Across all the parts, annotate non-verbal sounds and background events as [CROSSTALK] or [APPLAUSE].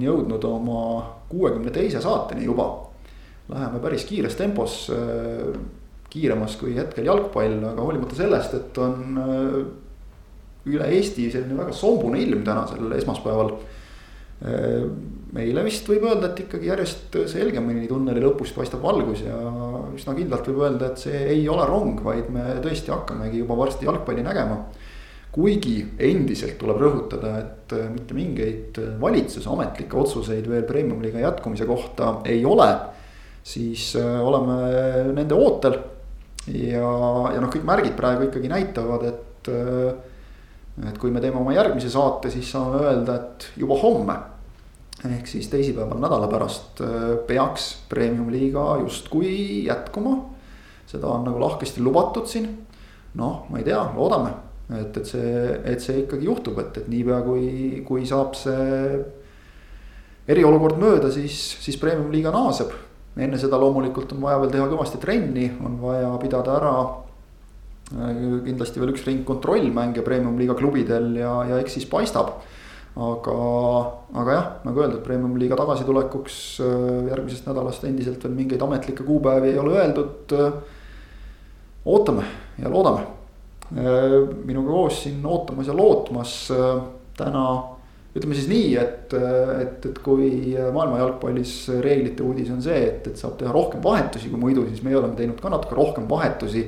on jõudnud oma kuuekümne teise saateni juba. Läheme päris kiires tempos, kiiremas kui hetkel jalgpall, aga hoolimata sellest, et on üle Eesti selline väga sombune ilm tänasel esmaspäeval meile vist võib öelda, et ikkagi järjest selgemini tunneli lõpus paistab valgus ja üsna kindlalt võib öelda, et see ei ole rong, vaid me tõesti hakkamegi juba varsti jalgpalli nägema. Kuigi endiselt tuleb rõhutada, et mitte mingeid valitsuse ametlikke otsuseid veel premium-liiga jätkumise kohta ei ole. siis äh, oleme nende ootel ja, ja noh, kõik märgid praegu ikkagi näitavad, et äh, et kui me teeme oma järgmise saate, siis saame öelda, et juba homme ehk siis teisipäeval nädala pärast äh, peaks premium-liiga justkui jätkuma. seda on nagu lahkesti lubatud siin. noh, ma ei tea, loodame, et, et see, et see ikkagi juhtub, et, et niipea kui, kui saab see eriolukord mööda, siis, siis premium-liiga naaseb. enne seda loomulikult on vaja veel teha kõvasti trenni, on vaja pidada ära äh, kindlasti veel üks ring kontrollmänge premium-liiga klubidel ja, ja eks siis paistab aga, aga jah, nagu öeldud, premium-liiga tagasitulekuks äh, järgmisest nädalast endiselt veel mingeid ametlikke kuupäevi ei ole öeldud. ootame ja loodame. Äh, minuga koos siin ootamas ja lootmas äh, täna ütleme siis nii, et, et, et kui maailma jalgpallis reeglite uudis on see, et, et saab teha rohkem vahetusi kui muidu, siis meie oleme teinud ka natuke rohkem vahetusi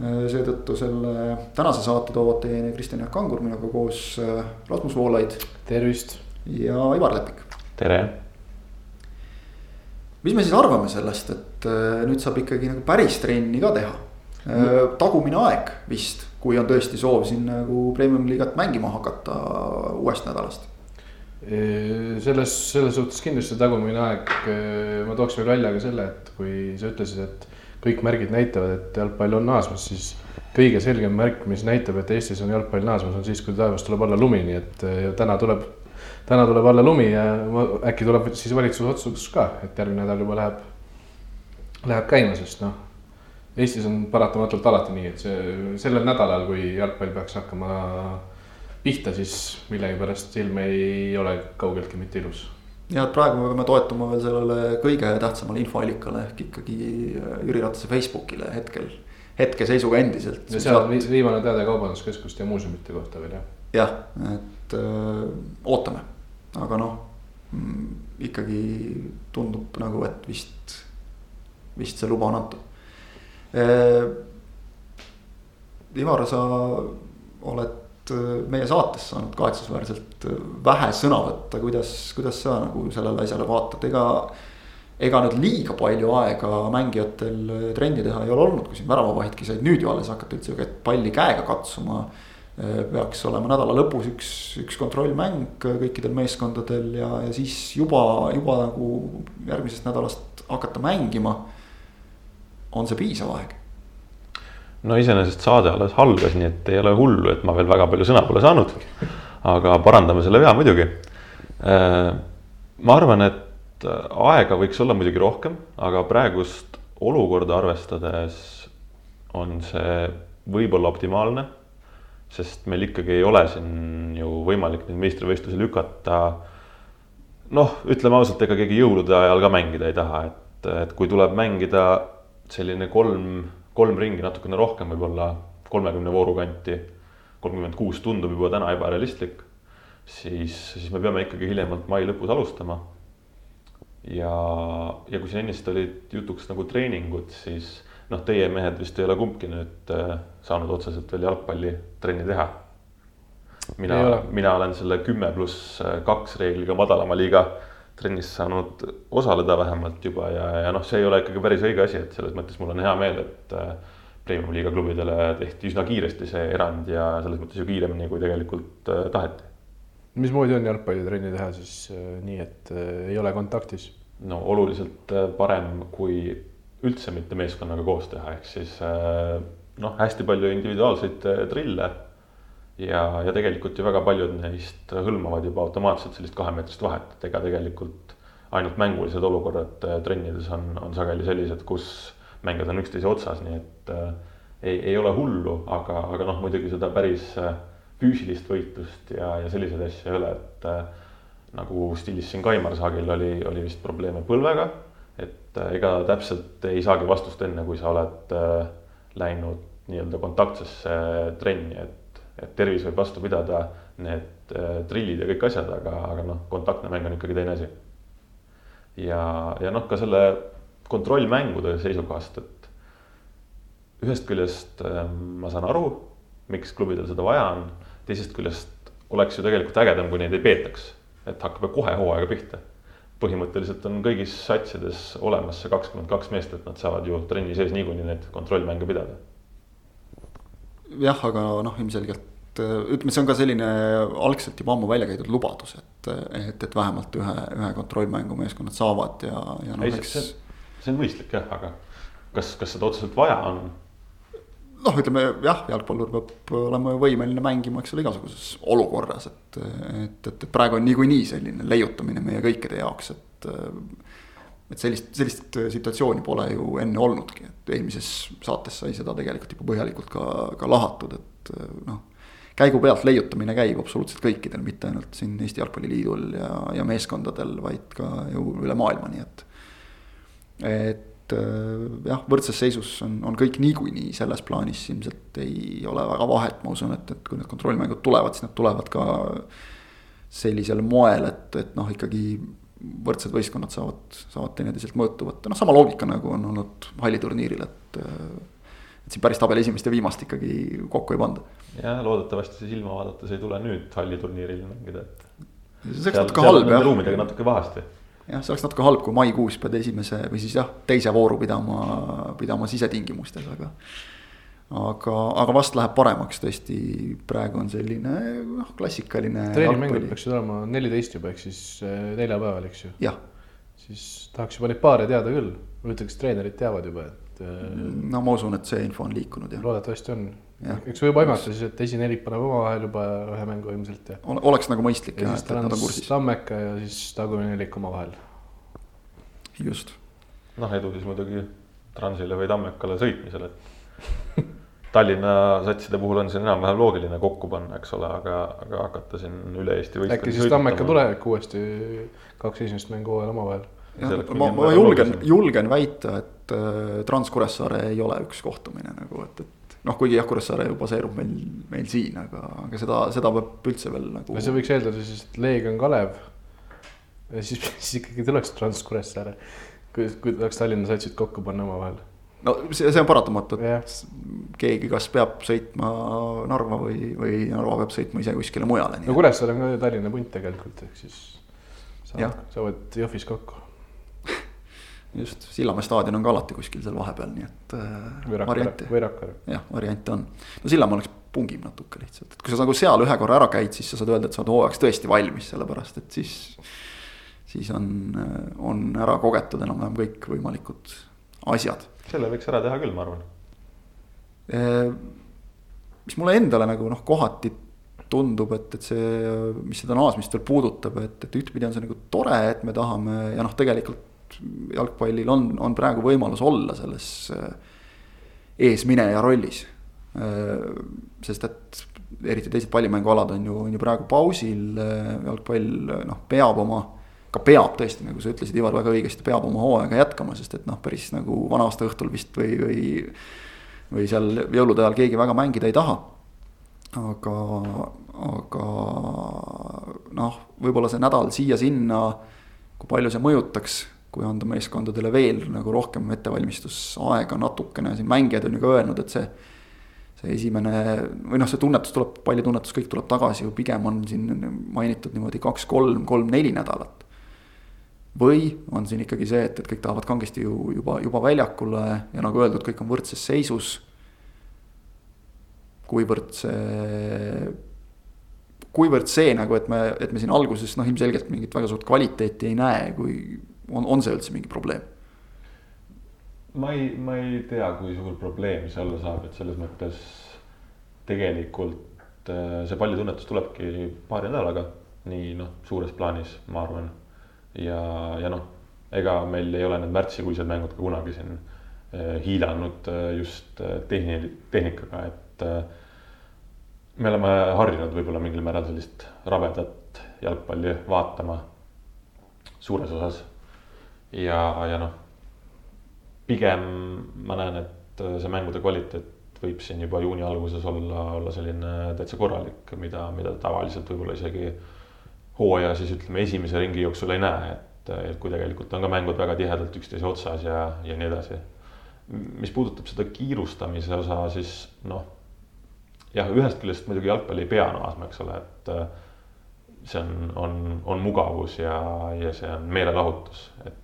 Äh, seetõttu selle tänase saate toovad teieni Kristjan Jaak Kangur, minuga koos äh, Rasmus Voolaid. tervist. ja Ivar Lepik. tere. mis me siis arvame sellest, et äh, nüüd saab ikkagi nagu päris trenni ka teha? Tagumine aeg vist, kui on tõesti soov siin nagu premium-liigat mängima hakata uuest nädalast selles, selles suhtes kindlasti tagumine aeg, ma tooks veel välja ka selle, et kui sa ütlesid, et kõik märgid näitavad, et jalgpall on naasmas, siis kõige selgem märk, mis näitab, et Eestis on jalgpall naasmas, on siis, kui taevast tuleb alla lumi, nii et täna tuleb, täna tuleb alla lumi ja äkki tuleb siis valitsuse otsus ka, et järgmine nädal juba läheb, läheb käima, sest noh. Eestis on paratamatult alati nii, et see sellel nädalal, kui jalgpall peaks hakkama pihta, siis millegipärast ilm ei ole kaugeltki mitte ilus ja et praegu me peame toetuma veel sellele kõige tähtsamale infoallikale ehk ikkagi äh, Jüri Ratase Facebookile hetkel, hetkeseisuga endiselt. ja seal on viimane teade kaubanduskeskuste ja muuseumite kohta veel jah. jah, et öö, äh, ootame, aga noh mm, ikkagi tundub nagu, et vist, vist see luba on antud. Äh, Ivar, sa oled Äh, meie saates saanud kahetsusväärselt äh, vähe sõna võtta, kuidas, kuidas sa nagu sellele asjale vaatad, ega. ega nüüd liiga palju aega mängijatel trenni teha ei ole olnud, kui siin väravavahidki said nüüd ju alles hakata üldse palli käega katsuma. peaks olema nädala lõpus üks, üks kontrollmäng kõikidel meeskondadel ja, ja siis juba, juba nagu järgmisest nädalast hakata mängima. On see piisav aeg? no iseenesest saade alles algas, nii et ei ole hullu, et ma veel väga palju sõna pole saanud. aga parandame selle vea muidugi. Äh, ma arvan, et aega võiks olla muidugi rohkem, aga praegust olukorda arvestades on see võib-olla optimaalne. sest meil ikkagi ei ole siin ju võimalik neid meistrivõistlusi lükata. noh, ütleme ausalt, ega keegi jõulude ajal ka mängida ei taha, et, et kui tuleb mängida selline kolm kolm ringi, natukene rohkem, võib-olla kolmekümne vooru kanti. kolmkümmend kuus tundub juba täna ebarealistlik. siis, siis me peame ikkagi hiljemalt mai lõpus alustama. ja, ja kui siin ennist olid jutuks nagu treeningud, siis noh, teie mehed vist ei ole kumbki nüüd äh, saanud otseselt veel jalgpallitrenni teha. mina, mina olen selle kümme pluss kaks reegliga madalama liiga trennis saanud osaleda vähemalt juba ja, ja noh, see ei ole ikkagi päris õige asi, et selles mõttes mul on hea meel, et äh, Premium-liiga klubidele tehti üsna kiiresti see erand ja selles mõttes ju kiiremini, kui tegelikult äh, taheti. mismoodi on jalgpallitrenni teha siis äh, nii, et ei ole kontaktis? no oluliselt parem, kui üldse mitte meeskonnaga koos teha, ehk siis noh, hästi palju individuaalseid trille ja, ja tegelikult ju väga paljud neist hõlmavad juba automaatselt sellist kahemeetrist vahet, et ega tegelikult ainult mängulised olukorrad äh, trennides on, on sageli sellised, kus mängijad on üksteise otsas, nii et äh, ei, ei ole hullu, aga, aga noh, muidugi seda päris äh, füüsilist võitlust ja, ja selliseid asju ei ole, et äh, nagu stiilis siin Kaimar Saagil oli, oli vist probleeme põlvega. et äh, ega täpselt ei saagi vastust enne, kui sa oled äh, läinud nii-öelda kontaktsesse trenni, et, et tervis võib vastu pidada, need äh, trillid ja kõik asjad, aga, aga noh, kontaktne mäng on ikkagi teine asi. ja, ja noh, ka selle kontrollmängude seisukohast, et ühest küljest äh, ma saan aru, miks klubidel seda vaja on, teisest küljest oleks ju tegelikult ägedam, kui neid ei peetaks et hakkab kohe hooaega pihta. põhimõtteliselt on kõigis satsides olemas see kakskümmend kaks meest, et nad saavad ju trenni sees niikuinii neid kontrollmänge pidada. jah, aga noh, ilmselgelt ütleme, see on ka selline algselt juba ammu välja käidud lubadus, et, et, et vähemalt ühe, ühe kontrollmängu meeskonnad saavad ja, ja noh, eks. see on mõistlik jah, aga kas, kas seda otseselt vaja on? noh, ütleme jah, jalgpallur peab olema võimeline mängima, eks ole, igasuguses olukorras, et, et, et, et praegu on niikuinii selline leiutamine meie kõikide jaoks, et. et sellist, sellist situatsiooni pole ju enne olnudki, et eelmises saates sai seda tegelikult juba põhjalikult ka, ka lahatud, et noh. Käigu pealt leiutamine käib absoluutselt kõikidel, mitte ainult siin Eesti Jalgpalliliidul ja, ja meeskondadel, vaid ka ju üle maailma, nii et. et äh, jah, võrdses seisus on, on kõik niikuinii selles plaanis ilmselt ei ole väga vahet, ma usun, et, et kui need kontrollmängud tulevad, siis nad tulevad ka sellisel moel, et, et noh, ikkagi võrdsed võistkonnad saavad, saavad teineteiselt mõõtu võtta, noh, sama loogika nagu on olnud halliturniiril, et. et siin päris tabeli esimest ja viimast ikkagi kokku ei panda. Jah, loodetavasti see silma vaadates ei tule nüüd halliturniiril mängida, et. see oleks natuke halb jah. ruumidega natuke pahasti jah, see oleks natuke halb, kui maikuus pead esimese või siis jah, teise vooru pidama, pidama sisetingimustes, aga. aga, aga vast läheb paremaks tõesti, praegu on selline noh, klassikaline. treenimängud peaksid olema neliteist juba, ehk siis eh, neljapäeval, eks ju. jah. siis tahaks juba neid paare teada küll, ma ütleks, treenerid teavad juba, et. Eh, no ma usun, et see info on liikunud jah. loodetavasti on eks võib aimata siis, et esinerid paneb omavahel juba ühe mängu ilmselt ja. oleks nagu mõistlik ja, ja siis tal on Tammeka ja siis tagumine nelik omavahel. just. noh, edu siis muidugi Transile või Tammekale sõitmisel, et [LAUGHS] Tallinna satside puhul on see enam-vähem loogiline kokku panna, eks ole, aga, aga hakata siin üle Eesti võistlusi. äkki siis Tammeka tulevik uuesti kaks esimest mängu hooajal omavahel. ma, ma julgen, julgen väita, et äh, Trans Kuressaare ei ole üks kohtumine nagu, et, et noh, kuigi jah, Kuressaare ju baseerub meil, meil siin, aga, aga seda, seda peab üldse veel nagu. no see võiks eeldada siis, et Leegion Kalev. siis, [LAUGHS] siis ikkagi tuleks Trans Kuressaare, kui, kui tahaks Tallinna satsid kokku panna omavahel. no see, see on paratamatu, et yeah. keegi kas peab sõitma Narva või, või Narva peab sõitma ise kuskile mujale. no Kuressaare on ka ju Tallinna punt tegelikult, ehk siis saavad, saavad Jõhvis kokku just, Sillamäe staadion on ka alati kuskil seal vahepeal, nii et äh, variante. jah, variante on. no Sillamäe oleks pungim natuke lihtsalt, et kui sa nagu seal ühe korra ära käid, siis sa saad öelda, et sa oled hooajaks tõesti valmis, sellepärast et siis. siis on, on ära kogetud enam-vähem kõik võimalikud asjad. selle võiks ära teha küll, ma arvan e,. mis mulle endale nagu noh, kohati tundub, et, et see, mis seda naasmist veel puudutab, et, et ühtpidi on see nagu tore, et me tahame ja noh, tegelikult jalgpallil on, on praegu võimalus olla selles äh, eesmineja rollis. Äh, sest et eriti teised pallimängualad on ju, on ju praegu pausil, äh, jalgpall noh, peab oma ka peab tõesti, nagu sa ütlesid, Ivar, väga õigesti, peab oma hooaega jätkama, sest et noh, päris nagu vana-aasta õhtul vist või, või. või seal jõulude ajal keegi väga mängida ei taha. aga, aga noh, võib-olla see nädal siia-sinna, kui palju see mõjutaks kui anda meeskondadele veel nagu rohkem ettevalmistusaega natukene, siin mängijad on ju ka öelnud, et see. see esimene või noh, see tunnetus tuleb, pallitunnetus, kõik tuleb tagasi ju pigem on siin mainitud niimoodi kaks-kolm, kolm-neli nädalat. või on siin ikkagi see, et, et kõik tahavad kangesti ju juba, juba väljakule ja nagu öeldud, kõik on võrdses seisus. kuivõrd see kuivõrd see nagu, et me, et me siin alguses noh, ilmselgelt mingit väga suurt kvaliteeti ei näe, kui on, on see üldse mingi probleem? ma ei, ma ei tea, kui suur probleem see olla saab, et selles mõttes tegelikult äh, see pallitunnetus tulebki paari nädalaga, nii noh, suures plaanis, ma arvan. ja, ja noh, ega meil ei ole need märtsikuised mängud ka kunagi siin eh, hiilanud äh, just tehni-, tehnikaga, et me oleme harjunud võib-olla mingil määral sellist rabedat jalgpalli vaatama suures osas. Ja, ja noh, pigem ma näen, et see mängude kvaliteet võib siin juba juuni alguses olla, olla selline täitsa korralik, mida, mida tavaliselt võib-olla isegi hooaja siis ütleme, esimese ringi jooksul ei näe, et, et kui tegelikult on ka mängud väga tihedalt üksteise otsas ja, ja nii edasi. mis puudutab seda kiirustamise osa, siis noh jah, ühest küljest muidugi jalgpalli ei pea naasma, eks ole, et äh, see on, on, on mugavus ja, ja see on meelelahutus, et,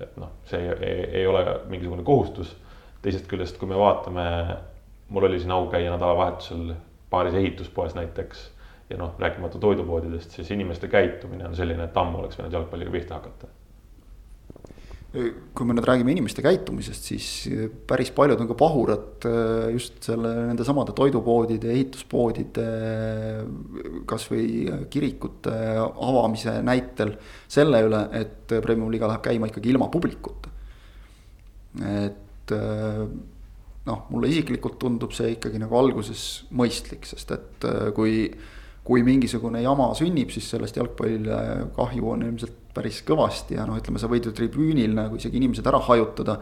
et noh, see ei, ei, ei ole mingisugune kohustus. teisest küljest, kui me vaatame, mul oli siin au käia nädalavahetusel paaris ehituspoes näiteks ja noh, rääkimata toidupoodidest, siis inimeste käitumine on selline, et ammu oleks võinud jalgpalliga pihta hakata kui me nüüd räägime inimeste käitumisest, siis päris paljud on ka pahurad äh, just selle nende samade toidupoodide, ehituspoodide, kasvõi kirikute avamise näitel selle üle, et Premium liiga läheb käima ikkagi ilma publikuta. et noh, mulle isiklikult tundub see ikkagi nagu alguses mõistlik, sest et kui kui mingisugune jama sünnib, siis sellest jalgpallile kahju on ilmselt päris kõvasti ja noh, ütleme, sa võid ju tribüünil nagu isegi inimesed ära hajutada.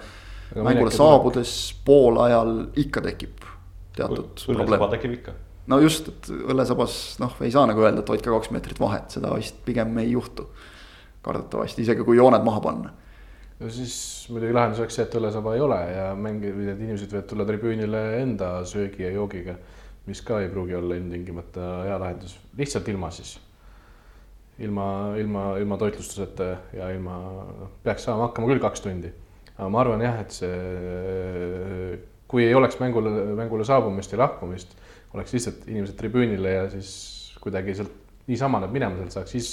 mängule saabudes poolajal ikka tekib teatud probleem. tekib ikka. no just, et õllesabas noh, ei saa nagu öelda, et hoidke kaks meetrit vahet, seda vist pigem ei juhtu. kardetavasti, isegi kui jooned maha panna no siis muidugi lahendus oleks see, et õllesaba ei ole ja mängijad, need inimesed võivad tulla tribüünile enda söögi ja joogiga mis ka ei pruugi olla ilmtingimata hea lahendus, lihtsalt ilma siis. Ilma, ilma, ilma toitlustuseta ja ilma, noh, peaks saama hakkama küll kaks tundi. aga ma arvan jah, et see, kui ei oleks mängule, mängule saabumist ja lahkumist, oleks lihtsalt inimesed tribüünile ja siis kuidagi sealt niisama nad minema sealt saaks, siis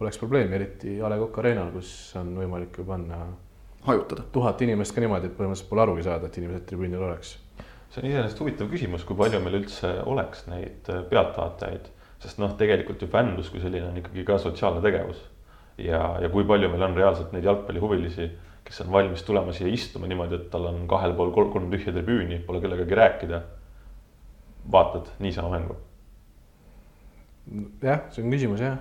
oleks probleemi, eriti A Le Coq Arena'l, kus on võimalik ju panna hajutada. tuhat inimest ka niimoodi, et põhimõtteliselt pole arugi saada, et inimesed tribüünil oleks see on iseenesest huvitav küsimus, kui palju meil üldse oleks neid äh, pealtvaatajaid, sest noh, tegelikult ju fännlus kui selline on ikkagi ka sotsiaalne tegevus. ja, ja kui palju meil on reaalselt neid jalgpallihuvilisi, kes on valmis tulema siia istuma niimoodi, et tal on kahel pool kolm, kolm tühja tribüüni, pole kellegagi rääkida. vaatad niisama mängu. jah, see on küsimus jah.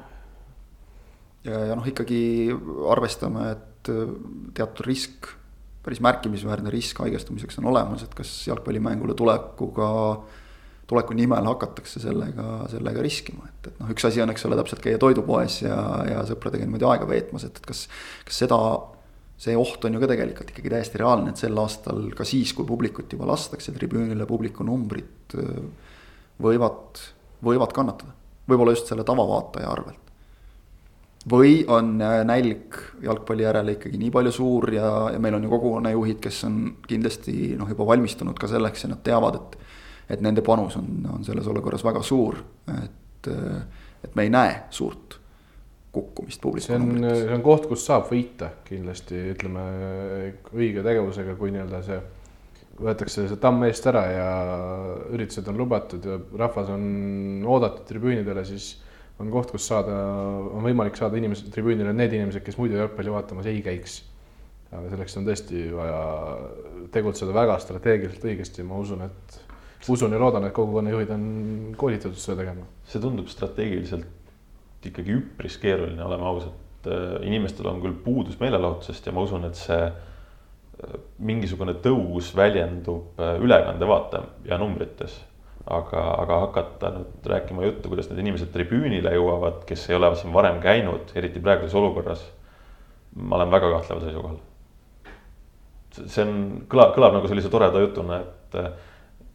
ja, ja noh, ikkagi arvestame, et äh, teatud risk päris märkimisväärne risk haigestumiseks on olemas, et kas jalgpallimängule tulekuga, tuleku nimel hakatakse sellega, sellega riskima, et, et noh, üks asi on, eks ole, täpselt käia toidupoes ja, ja sõpradega niimoodi aega veetmas, et, et kas, kas seda see oht on ju ka tegelikult ikkagi täiesti reaalne, et sel aastal ka siis, kui publikut juba lastakse tribüünile, publiku numbrid võivad, võivad kannatada. võib-olla just selle tavavaataja arvelt või on äh, nälg jalgpalli järele ikkagi nii palju suur ja, ja meil on ju kogukonnajuhid, kes on kindlasti noh, juba valmistunud ka selleks ja nad teavad, et. Et nende panus on, on selles olukorras väga suur, et, et me ei näe suurt kukkumist publiku see on, see on koht, kus saab võita kindlasti, ütleme õige tegevusega, kui nii-öelda see võetakse see tamm eest ära ja üritused on lubatud ja rahvas on oodatud tribüünidele, siis on koht, kus saada, on võimalik saada inimesed tribüünile, need inimesed, kes muidu jalgpalli vaatamas ei käiks. aga selleks on tõesti vaja tegutseda väga strateegiliselt õigesti, ma usun, et usun ja loodan, et kogukonnajuhid on koolitatud seda tegema. see tundub strateegiliselt ikkagi üpris keeruline, oleme ausad. inimestel on küll puudus meelelahutusest ja ma usun, et see äh, mingisugune tõus väljendub äh, ülekandevaate ja numbrites aga, aga hakata nüüd rääkima juttu, kuidas need inimesed tribüünile jõuavad, kes ei ole siin varem käinud, eriti praeguses olukorras. ma olen väga kahtleval seisukohal. see on, kõlab, kõlab nagu sellise toreda jutuna, et,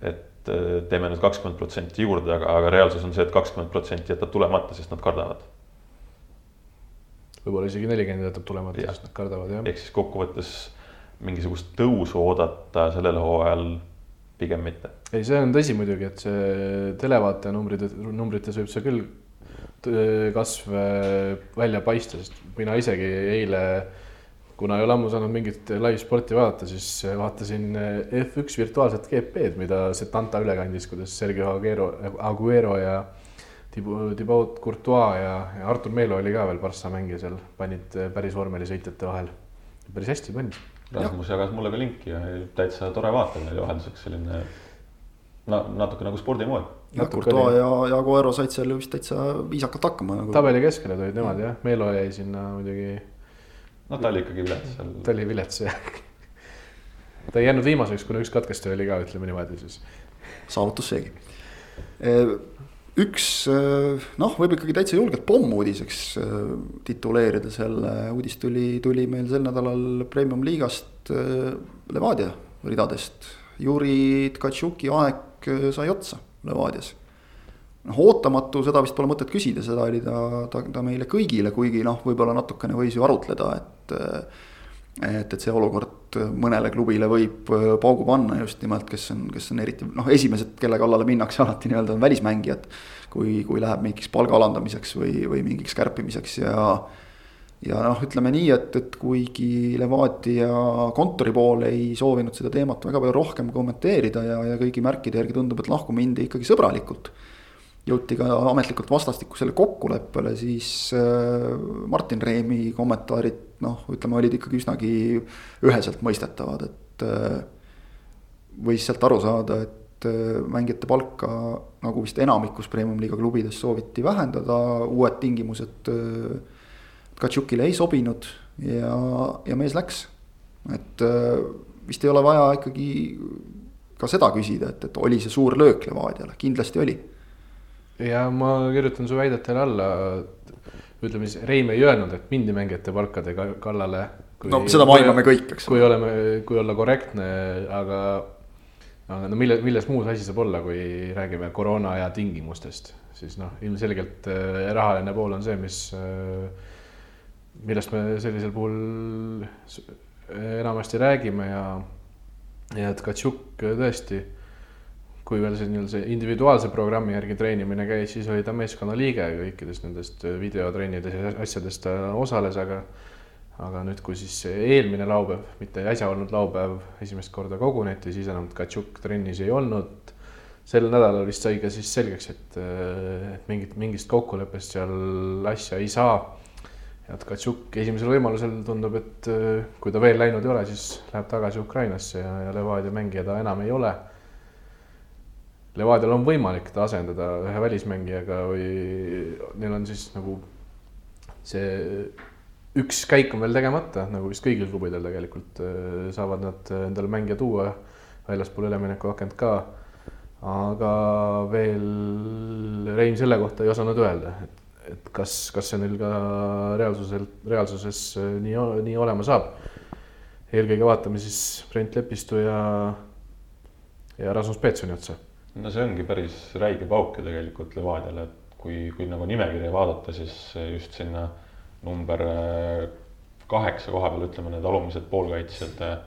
et teeme nüüd kakskümmend protsenti juurde, aga, aga reaalsus on see et, et kakskümmend protsenti jätab tulemata, sest nad kardavad. võib-olla isegi nelikümmend jätab tulemata, sest nad kardavad, jah. ehk siis kokkuvõttes mingisugust tõusu oodata sellel hooajal pigem mitte. ei, see on tõsi muidugi, et see televaataja numbrid, numbrites võib see küll kasv välja paista, sest mina isegi eile, kuna ei ole ammu saanud mingit live-sporti vaadata, siis vaatasin F1 virtuaalset GP-d, mida Setanta üle kandis, kuidas Sergio Aguero, Aguero ja Thibaut Courtois ja, ja Artur Meelo oli ka veel Barca mängija seal, panid päris vormelisõitjate vahel. päris hästi panid Rasmus jagas mulle ka linki ja täitsa tore vaatamine oli vahelduseks selline na, natuke nagu spordimood. ja Courtois ja, ja Coero said seal vist täitsa viisakalt hakkama nagu. tabeli keskele tulid nemad jah, Meelo jäi sinna muidugi. No ta oli ikkagi vilets seal. ta oli vilets jah ta ei jäänud viimaseks, kuna üks katkestaja oli ka, ütleme niimoodi siis. saavutus seegi. üks noh, võib ikkagi täitsa julgelt pommuudiseks tituleerida selle, uudis tuli, tuli meil sel nädalal Premium liigast Levadia ridadest. Juri Tkatšuki aeg sai otsa Levadias noh, ootamatu, seda vist pole mõtet küsida, seda oli ta, ta, ta meile kõigile, kuigi noh, võib-olla natukene võis ju arutleda, et et, et see olukord mõnele klubile võib äh, paugu panna just nimelt, kes on, kes on eriti noh, esimesed, kelle kallale minnakse [LAUGHS] alati nii-öelda on välismängijad. kui, kui läheb mingiks palga alandamiseks või, või mingiks kärpimiseks ja. ja noh, ütleme nii, et, et kuigi Levadia kontori pool ei soovinud seda teemat väga palju rohkem kommenteerida ja, ja kõigi märkide järgi tundub, et lahku mindi ikkagi sõbralikult jõuti ka ametlikult vastastikusele kokkuleppele, siis äh, Martin Reemi kommentaarid noh, ütleme, olid ikkagi üsnagi üheselt mõistetavad, et äh, võis sealt aru saada, et äh, mängijate palka nagu vist enamikus premium-liiga klubides sooviti vähendada, uued tingimused Katšukile ei sobinud ja, ja mees läks. et vist ei ole vaja ikkagi ka seda küsida, et, et oli see suur löök Levadiale, kindlasti oli ja ma kirjutan su väidetele alla. ütleme siis, Reim ei öelnud, et mindi mängijate palkade kallale. no seda mainime kõik, eks. kui oleme, kui olla korrektne, aga, aga no mille, milles muus asi saab olla, kui räägime koroona aja tingimustest, siis noh, ilmselgelt äh, rahaline pool on see, mis, äh, millest me sellisel puhul enamasti räägime ja, ja et Katšuk tõesti kui veel see nii-öelda see individuaalse programmi järgi treenimine käis, siis oli ta meeskonna liige kõikidest nendest videotrennidest ja asjadest ta osales, aga aga nüüd, kui siis eelmine laupäev, mitte äsja olnud laupäev, esimest korda koguneti, siis enam Katšuk trennis ei olnud. sel nädalal vist sai ka siis selgeks, et, et mingit, mingist kokkuleppest seal asja ei saa. ja Tkatšuk esimesel võimalusel tundub, et kui ta veel läinud ei ole, siis läheb tagasi Ukrainasse ja, ja Levadia mängija ta enam ei ole Levadial on võimalik ta asendada ühe välismängijaga või neil on siis nagu see üks käik on veel tegemata, nagu vist kõigil klubidel tegelikult äh, saavad nad endale mängija tuua väljaspool üleminekuakent ka. aga veel Rein selle kohta ei osanud öelda, et, et kas, kas see neil ka reaalsusel, reaalsuses äh, nii, nii olema saab. eelkõige vaatame siis Brent Lepistu ja, ja Rasmus Peetsoni otsa no see ongi päris räige pauk ju tegelikult Levadiale, et kui, kui nagu nimekirja vaadata, siis just sinna number äh, kaheksa koha peal, ütleme need alumised poolkaitsjad, äh,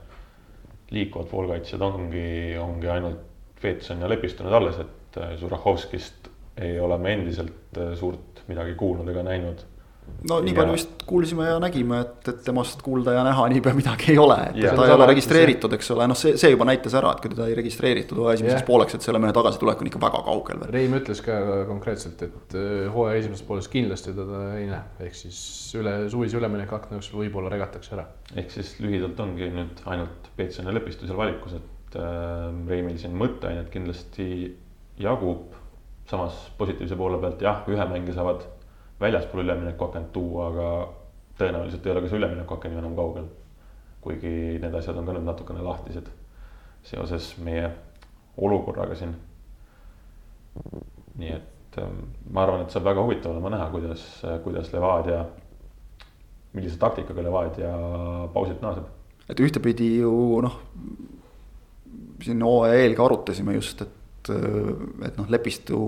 liikuvad poolkaitsjad ongi, ongi ainult Peetson ja Lepistunud alles, et äh, Zurahovskist ei ole me endiselt suurt midagi kuulnud ega näinud no nii ja... palju vist kuulsime ja nägime, et, et temast kuulda ja näha niipea midagi ei ole, et ja, ta ei ole registreeritud, eks ole, noh, see, see juba näitas ära, et kui teda ei registreeritud hooaja esimeseks pooleks, et selle mehe tagasitulek on ikka väga kaugel veel. Reim ütles ka konkreetselt, et äh, hooaja esimeses pooles kindlasti teda ei näe, ehk siis üle suvise ülemineku akna jooksul võib-olla regatakse ära. ehk siis lühidalt ongi nüüd ainult Peetson ja Lepistu seal valikus, et äh, Reimil siin mõtteainet kindlasti jagub. samas positiivse poole pealt jah, ühe mängija saavad väljaspool üleminekuakent tuua, aga tõenäoliselt ei ole ka see üleminekuaken ju enam kaugel. kuigi need asjad on ka nüüd natukene lahtised seoses meie olukorraga siin. nii et ähm, ma arvan, et saab väga huvitav olema näha, kuidas, kuidas Levadia, millise taktikaga Levadia pausilt naaseb. et ühtepidi ju noh, siin hooaja eel ka arutasime just, et et, et noh, Lepistu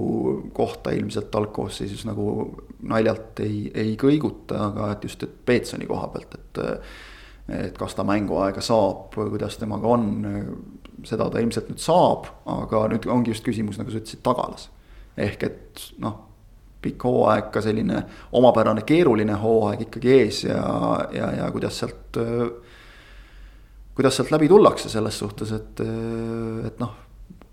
kohta ilmselt algkoosseisus nagu naljalt ei, ei kõiguta, aga et just, et Peetsoni koha pealt, et. et kas ta mänguaega saab, kuidas temaga on, seda ta ilmselt nüüd saab, aga nüüd ongi just küsimus, nagu sa ütlesid, tagalas. ehk et noh, pikk hooaeg, ka selline omapärane keeruline hooaeg ikkagi ees ja, ja, ja kuidas sealt kuidas sealt läbi tullakse selles suhtes, et, et noh,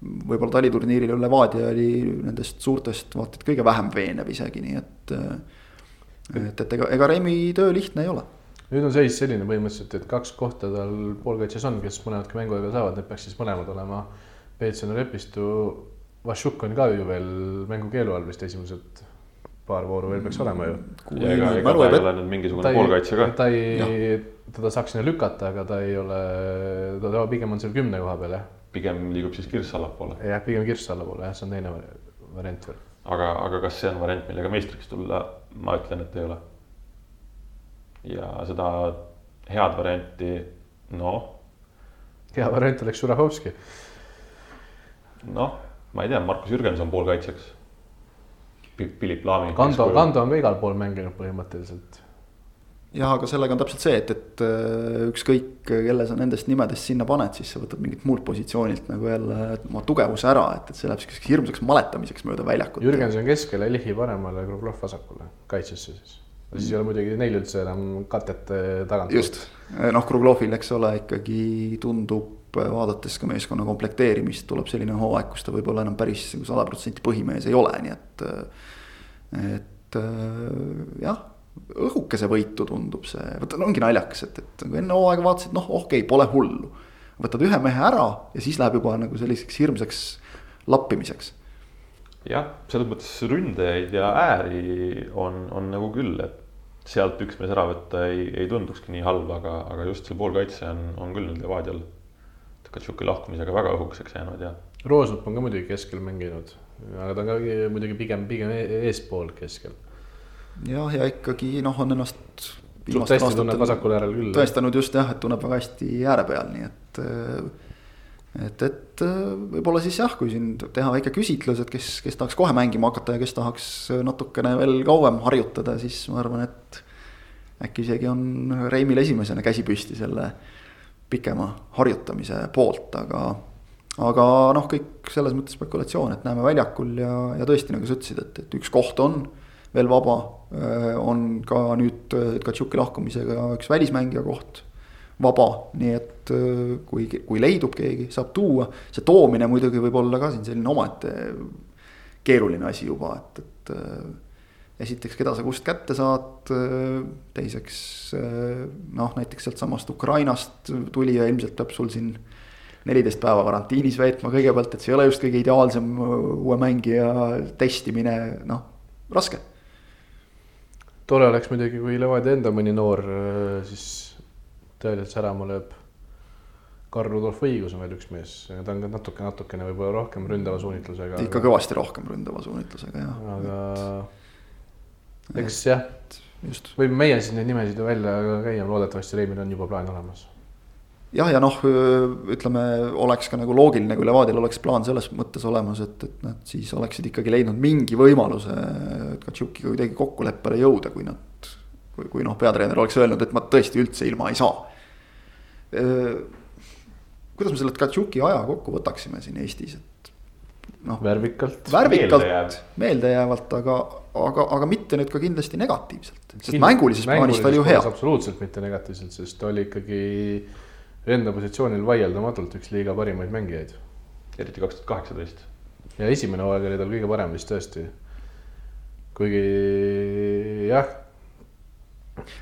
võib-olla taliturniiril Levadia oli nendest suurtest vaata et kõige vähem veenev isegi, nii et. et, et ega, ega Remi töö lihtne ei ole. nüüd on seis selline põhimõtteliselt, et kaks kohta tal poolkaitses on, kes mõlemadki mänguaega saavad, need peaks siis mõlemad olema Peetson ja Lepistu Vašuk on ka ju veel mängukeelu all vist esimesed paar vooru veel peaks olema ju. ja ega, ega ta ei ole nüüd mingisugune poolkaitse ka. ta ei, teda saaks sinna lükata, aga ta ei ole, ta pigem on seal kümne koha peal jah. Pigem liigub siis kirss allapoole. jah, pigem kirss allapoole jah, see on teine variant veel. aga, aga kas see on variant, millega meistriks tulla, ma ütlen, et ei ole. ja seda head varianti, noh. hea variant oleks Žuravovski. noh, ma ei tea, Markus Jürgenson poolkaitsjaks Philip Laami. Kando, Kando on ka igal pool mänginud põhimõtteliselt. Jah, aga sellega on täpselt see, et, et äh, ükskõik, kelle sa nendest nimedest sinna paned, siis sa võtad mingilt muult positsioonilt nagu jälle oma tugevuse ära, et, et see läheb siukseks hirmsaks maletamiseks mööda väljakut. Jürgenson keskele, Lihi paremale, Kruglov vasakule, kaitsesse siis siis ei ole muidugi neil üldse enam katet tagant. just, noh, Kruglovil, eks ole, ikkagi tundub, vaadates ka meeskonna komplekteerimist, tuleb selline hooaeg, kus ta võib-olla enam päris nagu sada protsenti põhimees ei ole, nii et. et jah, õhukese võitu tundub see, vot ongi naljakas, et, et nagu enne hooaega vaatasid, noh, okei okay,, pole hullu. võtad ühe mehe ära ja siis läheb juba nagu selliseks hirmsaks lappimiseks jah, selles mõttes ründajaid ja ääri on, on nagu küll, et sealt üks mees ära võtta ei, ei tundukski nii halb, aga, aga just see poolkaitse on, on küll nüüd Levadial Tkatšuki lahkumisega väga õhukeseks jäänud ja. Roosnup on ka muidugi keskel mänginud, aga ta on ka muidugi pigem, pigem e-, eespool keskel. Jah, ja ikkagi noh, on ennast. tõestanud just jah, et tunneb väga hästi ääre peal, nii et et, et äh, võib-olla siis jah, kui siin teha väike küsitlus, et kes, kes tahaks kohe mängima hakata ja kes tahaks natukene veel kauem harjutada, siis ma arvan, et. äkki isegi on Reimil esimesena käsi püsti selle pikema harjutamise poolt, aga. aga noh, kõik selles mõttes spekulatsioon, et näeme väljakul ja, ja tõesti, nagu sa ütlesid, et, et üks koht on veel vaba. Äh, on ka nüüd Tkatšuki lahkumisega üks välismängija koht vaba, nii et äh, kui, kui leidub keegi, saab tuua. see toomine muidugi võib olla ka siin selline omaette keeruline asi juba, et, et äh, esiteks, keda sa kust kätte saad, äh, teiseks noh, näiteks sealtsamast Ukrainast tulija ilmselt peab sul siin neliteist päeva karantiinis veetma kõigepealt, et see ei ole just kõige ideaalsem uue mängija testimine, noh, raske. Tore oleks muidugi, kui Levadia enda mõni noor siis tõeliselt särama lööb. Karl Rudolf Õigus on veel üks mees, ta on ka natuke, natukene võib-olla rohkem ründava suunitlusega. ikka aga... kõvasti rohkem ründava suunitlusega jah. aga eks jah, võime meie siis neid nimesid välja käia, loodetavasti Reimil on juba plaan olemas jah, ja noh, ütleme, oleks ka nagu loogiline, kui Levadial oleks plaan selles mõttes olemas, et, et nad siis oleksid ikkagi leidnud mingi võimaluse Katšukiga kuidagi kokkuleppele jõuda, kui nad kui, kui noh, peatreener oleks öelnud, et ma tõesti üldse ilma ei saa. kuidas me selle Tkatšuki aja kokku võtaksime siin Eestis, et noh. värvikalt. värvikalt, meeldejäävalt, aga, aga, aga mitte nüüd ka kindlasti negatiivselt, sest mängulises plaanis ta oli ju hea. absoluutselt mitte negatiivselt, sest ta oli ikkagi enda positsioonil vaieldamatult üks liiga parimaid mängijaid. eriti kaks tuhat kaheksateist. ja esimene hooaeg oli tal kõige parem vist tõesti. kuigi jah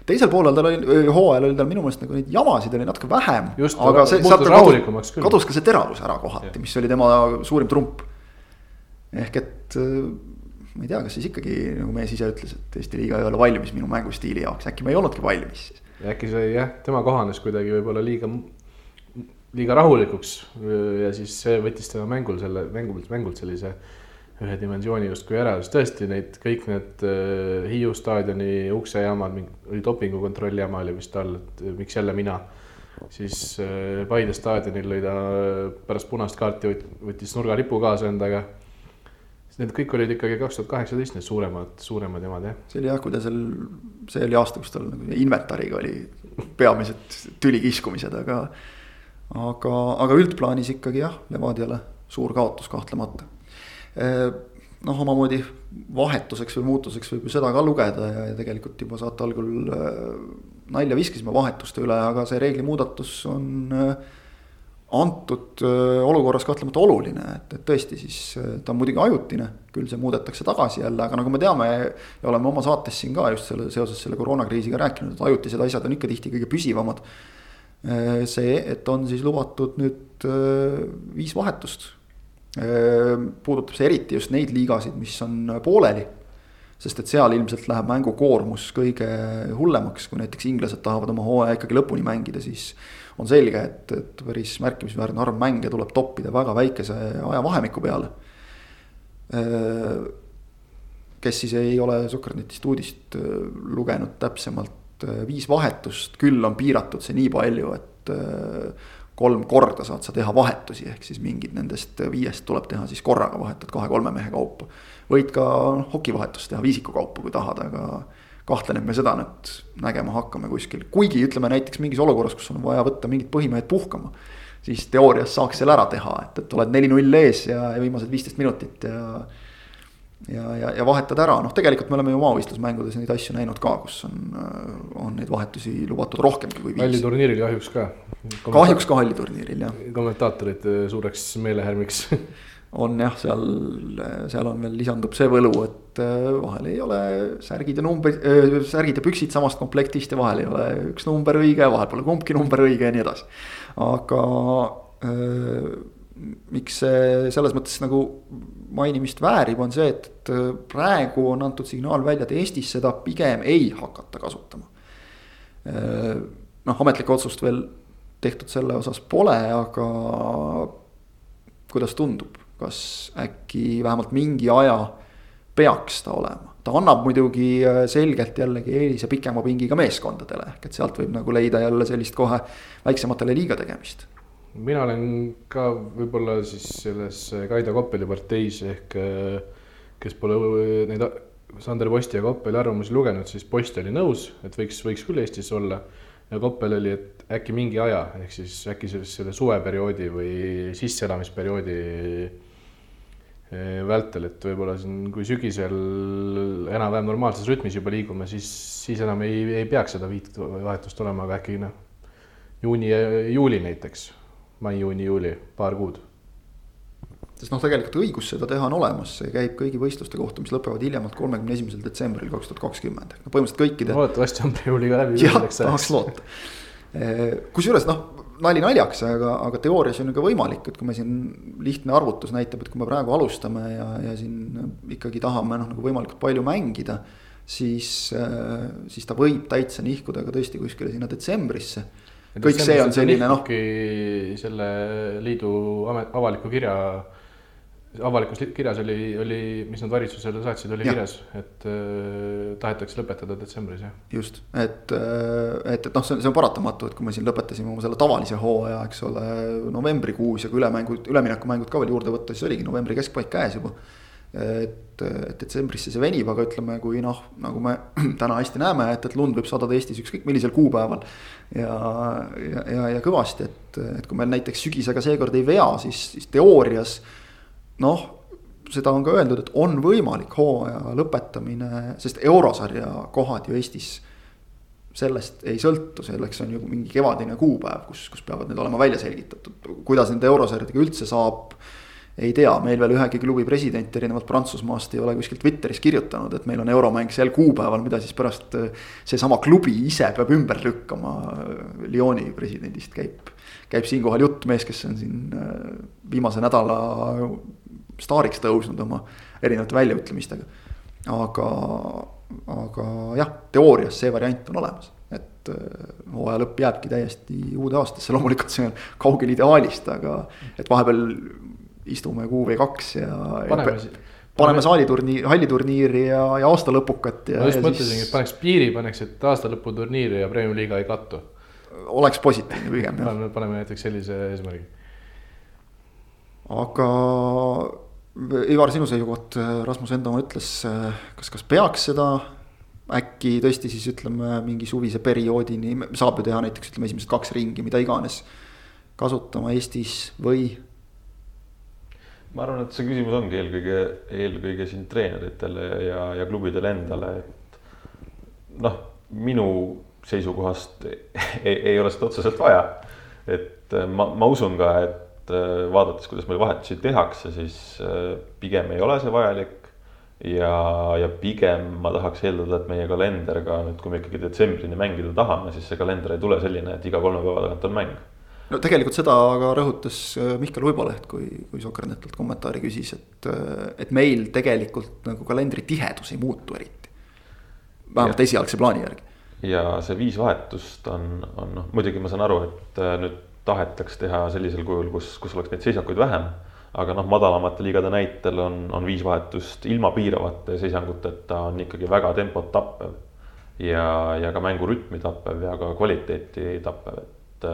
teisel poolel tal oli, hooajal oli tal minu meelest nagu neid jamasid oli natuke vähem. aga see, sealt kadus, kadus ka see teravus ära kohati, mis oli tema suurim trump. ehk et ma ei tea, kas siis ikkagi nagu mees ise ütles, et Eesti liiga ei ole valmis minu mängustiili jaoks, äkki me ei olnudki valmis siis. äkki see jah, tema kohanes kuidagi võib-olla liiga, liiga rahulikuks ja siis see võttis tema mängul selle mängult, mängult sellise ühe dimensiooni justkui ära, sest tõesti neid kõik need uh, Hiiu staadioni uksejaamad, oli dopingukontrolli jama oli vist all, et uh, miks jälle mina. siis uh, Paide staadionil lõi ta pärast punast kaarti, võttis nurgalipu kaasa endaga. Need kõik olid ikkagi kaks tuhat kaheksateist need suuremad, suuremad jamad jah. see oli jah, kui ta seal, see oli aasta, kus tal nagu inventariga oli peamised tülikiskumised, aga. Aga, aga üldplaanis ikkagi jah, Levadiale suur kaotus kahtlemata noh, omamoodi vahetuseks või muutuseks võib ju seda ka lugeda ja, ja tegelikult juba saate algul nalja viskasime vahetuste üle, aga see reeglimuudatus on antud olukorras kahtlemata oluline, et, et tõesti siis ta on muidugi ajutine, küll see muudetakse tagasi jälle, aga nagu me teame ja oleme oma saates siin ka just selle seoses selle koroonakriisiga rääkinud, et ajutised asjad on ikka tihti kõige püsivamad. See, et on siis lubatud nüüd viis vahetust puudutab see eriti just neid liigasid, mis on pooleli. sest et seal ilmselt läheb mängukoormus kõige hullemaks, kui näiteks inglased tahavad oma hooaja ikkagi lõpuni mängida, siis on selge, et, et päris märkimisväärne arv mänge tuleb toppida väga väikese ajavahemiku peale. kes siis ei ole Sukkernetist uudist lugenud täpsemalt, viis vahetust küll on piiratud see nii palju, et kolm korda saad sa teha vahetusi, ehk siis mingid nendest viiest tuleb teha siis korraga vahetad kahe-kolme mehe kaupa. võid ka noh, hokivahetust teha viisiku kaupa, kui tahad, aga kahtlen, et me seda nüüd nägema hakkame kuskil, kuigi ütleme näiteks mingis olukorras, kus on vaja võtta mingid põhimehed puhkama. siis teoorias saaks selle ära teha, et, et oled neli-null ees ja, ja viimased viisteist minutit ja ja, ja, ja vahetad ära, noh, tegelikult me oleme ju maavõistlusmängudes neid asju näinud ka, kus on, on neid vahetusi lubatud rohkemgi kui viis. halliturniiril kahjuks ka. kahjuks ka halliturniiril jah. kommentaatorid suureks meelehärmiks [LAUGHS] on jah, seal, seal on veel lisandub see võlu, et äh, vahel ei ole särgid ja äh, särgid ja püksid samast komplektist ja vahel ei ole üks number õige, vahel pole kumbki number õige ja nii edasi. aga äh, miks see selles mõttes nagu mainimist väärib, on see, et praegu on antud signaal välja, et Eestis seda pigem ei hakata kasutama. noh, ametlikku otsust veel tehtud selle osas pole, aga kuidas tundub, kas äkki vähemalt mingi aja peaks ta olema. ta annab muidugi äh, selgelt jällegi eelise pikema pingiga meeskondadele, ehk et sealt võib nagu leida jälle sellist kohe väiksematele liiga tegemist. Mina olen ka võib-olla siis selles Kaido Koppeli parteis ehk äh, kes pole neid Sander Posti ja Koppeli arvamusi lugenud, siis Post oli nõus, et võiks, võiks küll Eestis olla. ja Koppel oli, et äkki mingi aja, ehk siis äkki selles, selle suveperioodi või sisseelamisperioodi Eh, vältel, et võib-olla siin, kui sügisel enam-vähem normaalses rütmis juba liigume, siis, siis enam ei, ei peaks seda viit vahetust olema, aga äkki noh, juuni, juuli näiteks, mai, juuni, juuli, paar kuud. sest noh, tegelikult õigus seda teha on olemas, see käib kõigi võistluste kohta, mis lõpevad hiljemalt kolmekümne esimesel detsembril kaks tuhat kakskümmend, no põhimõtteliselt kõikide. loodetavasti on ka läbi. jah, tahaks loota. Kusjuures noh nali naljaks, aga, aga teoorias on ju ka võimalik, et kui me siin lihtne arvutus näitab, et kui me praegu alustame ja, ja siin ikkagi tahame noh, nagu võimalikult palju mängida. siis, siis ta võib täitsa nihkuda ka tõesti kuskile sinna detsembrisse. Kõik see on selline noh. selle liidu avaliku kirja avalikus kirjas oli, oli, mis nad valitsusele saatsid, oli ja. kirjas, et äh, tahetakse lõpetada detsembris, jah. just, et, äh, et, et noh, see on, see on paratamatu, et kui me siin lõpetasime oma selle tavalise hooaja, eks ole, novembrikuus ja kui ülemängud, üleminekumängud ka veel juurde võtta, siis oligi novembri keskpaik käes juba. Et, et detsembrisse see venib, aga ütleme, kui noh, nagu me [CLEARS THROAT] täna hästi näeme, et, et lund võib sadada Eestis ükskõik millisel kuupäeval. ja, ja, ja, ja kõvasti, et, et kui meil näiteks sügisega seekord ei vea, siis, siis teoorias noh, seda on ka öeldud, et on võimalik hooaja lõpetamine, sest eurosarja kohad ju Eestis sellest ei sõltu, selleks on ju mingi kevadine kuupäev, kus, kus peavad need olema välja selgitatud, kuidas nende eurosarjadega üldse saab. Ei tea, meil veel ühegi klubi president erinevalt Prantsusmaast ei ole kuskil Twitteris kirjutanud, et meil on euromäng sel kuupäeval, mida siis pärast äh, seesama klubi ise peab ümber lükkama. Lyoni presidendist käib, käib siinkohal jutt, mees, kes on siin äh, viimase nädala staariks tõusnud oma erinevate väljaütlemistega. aga, aga jah, teoorias see variant on olemas, et äh, hooaja lõpp jääbki täiesti uude aastasse, loomulikult see on kaugel ideaalist, aga et vahepeal istume kuu või kaks ja. paneme, paneme saaliturniiri, halliturniiri ja, ja aastalõpukat. ma just mõtlesingi siis..., et paneks piiri, paneks, et aastalõputurniir ja Premiumi liiga ei kattu. oleks positiivne pigem jah. paneme näiteks sellise eesmärgi. aga Ivar, sinu seisukoht, Rasmus Endamaa ütles, kas, kas peaks seda äkki tõesti siis ütleme mingi suvise perioodini, saab ju teha näiteks ütleme esimesed kaks ringi, mida iganes. kasutama Eestis või? Ma arvan, et see küsimus ongi eelkõige, eelkõige siin treeneritele ja, ja klubidele endale, et noh, minu seisukohast [LAUGHS] ei, ei ole seda otseselt vaja. et ma, ma usun ka, et et äh, vaadates, kuidas meil vahetusi tehakse, siis äh, pigem ei ole see vajalik. ja, ja pigem ma tahaks eeldada, et meie kalender ka nüüd, kui me ikkagi detsembrini mängida tahame, siis see kalender ei tule selline, et iga kolme päeva tagant on mäng. No tegelikult seda ka rõhutas äh, Mihkel Uiboleht, kui, kui Sokkernetilt kommentaari küsis, et, äh, et meil tegelikult nagu kalendri tihedus ei muutu eriti. vähemalt esialgse plaani järgi. ja see viis vahetust on, on noh, muidugi ma saan aru, et äh, nüüd tahetaks teha sellisel kujul, kus, kus oleks neid seisakuid vähem. aga noh, madalamate liigade näitel on, on viis vahetust ilma piiravate seisanguteta on ikkagi väga tempot tappev. ja, ja ka mängurütmi tappev ja ka kvaliteeti tappev, et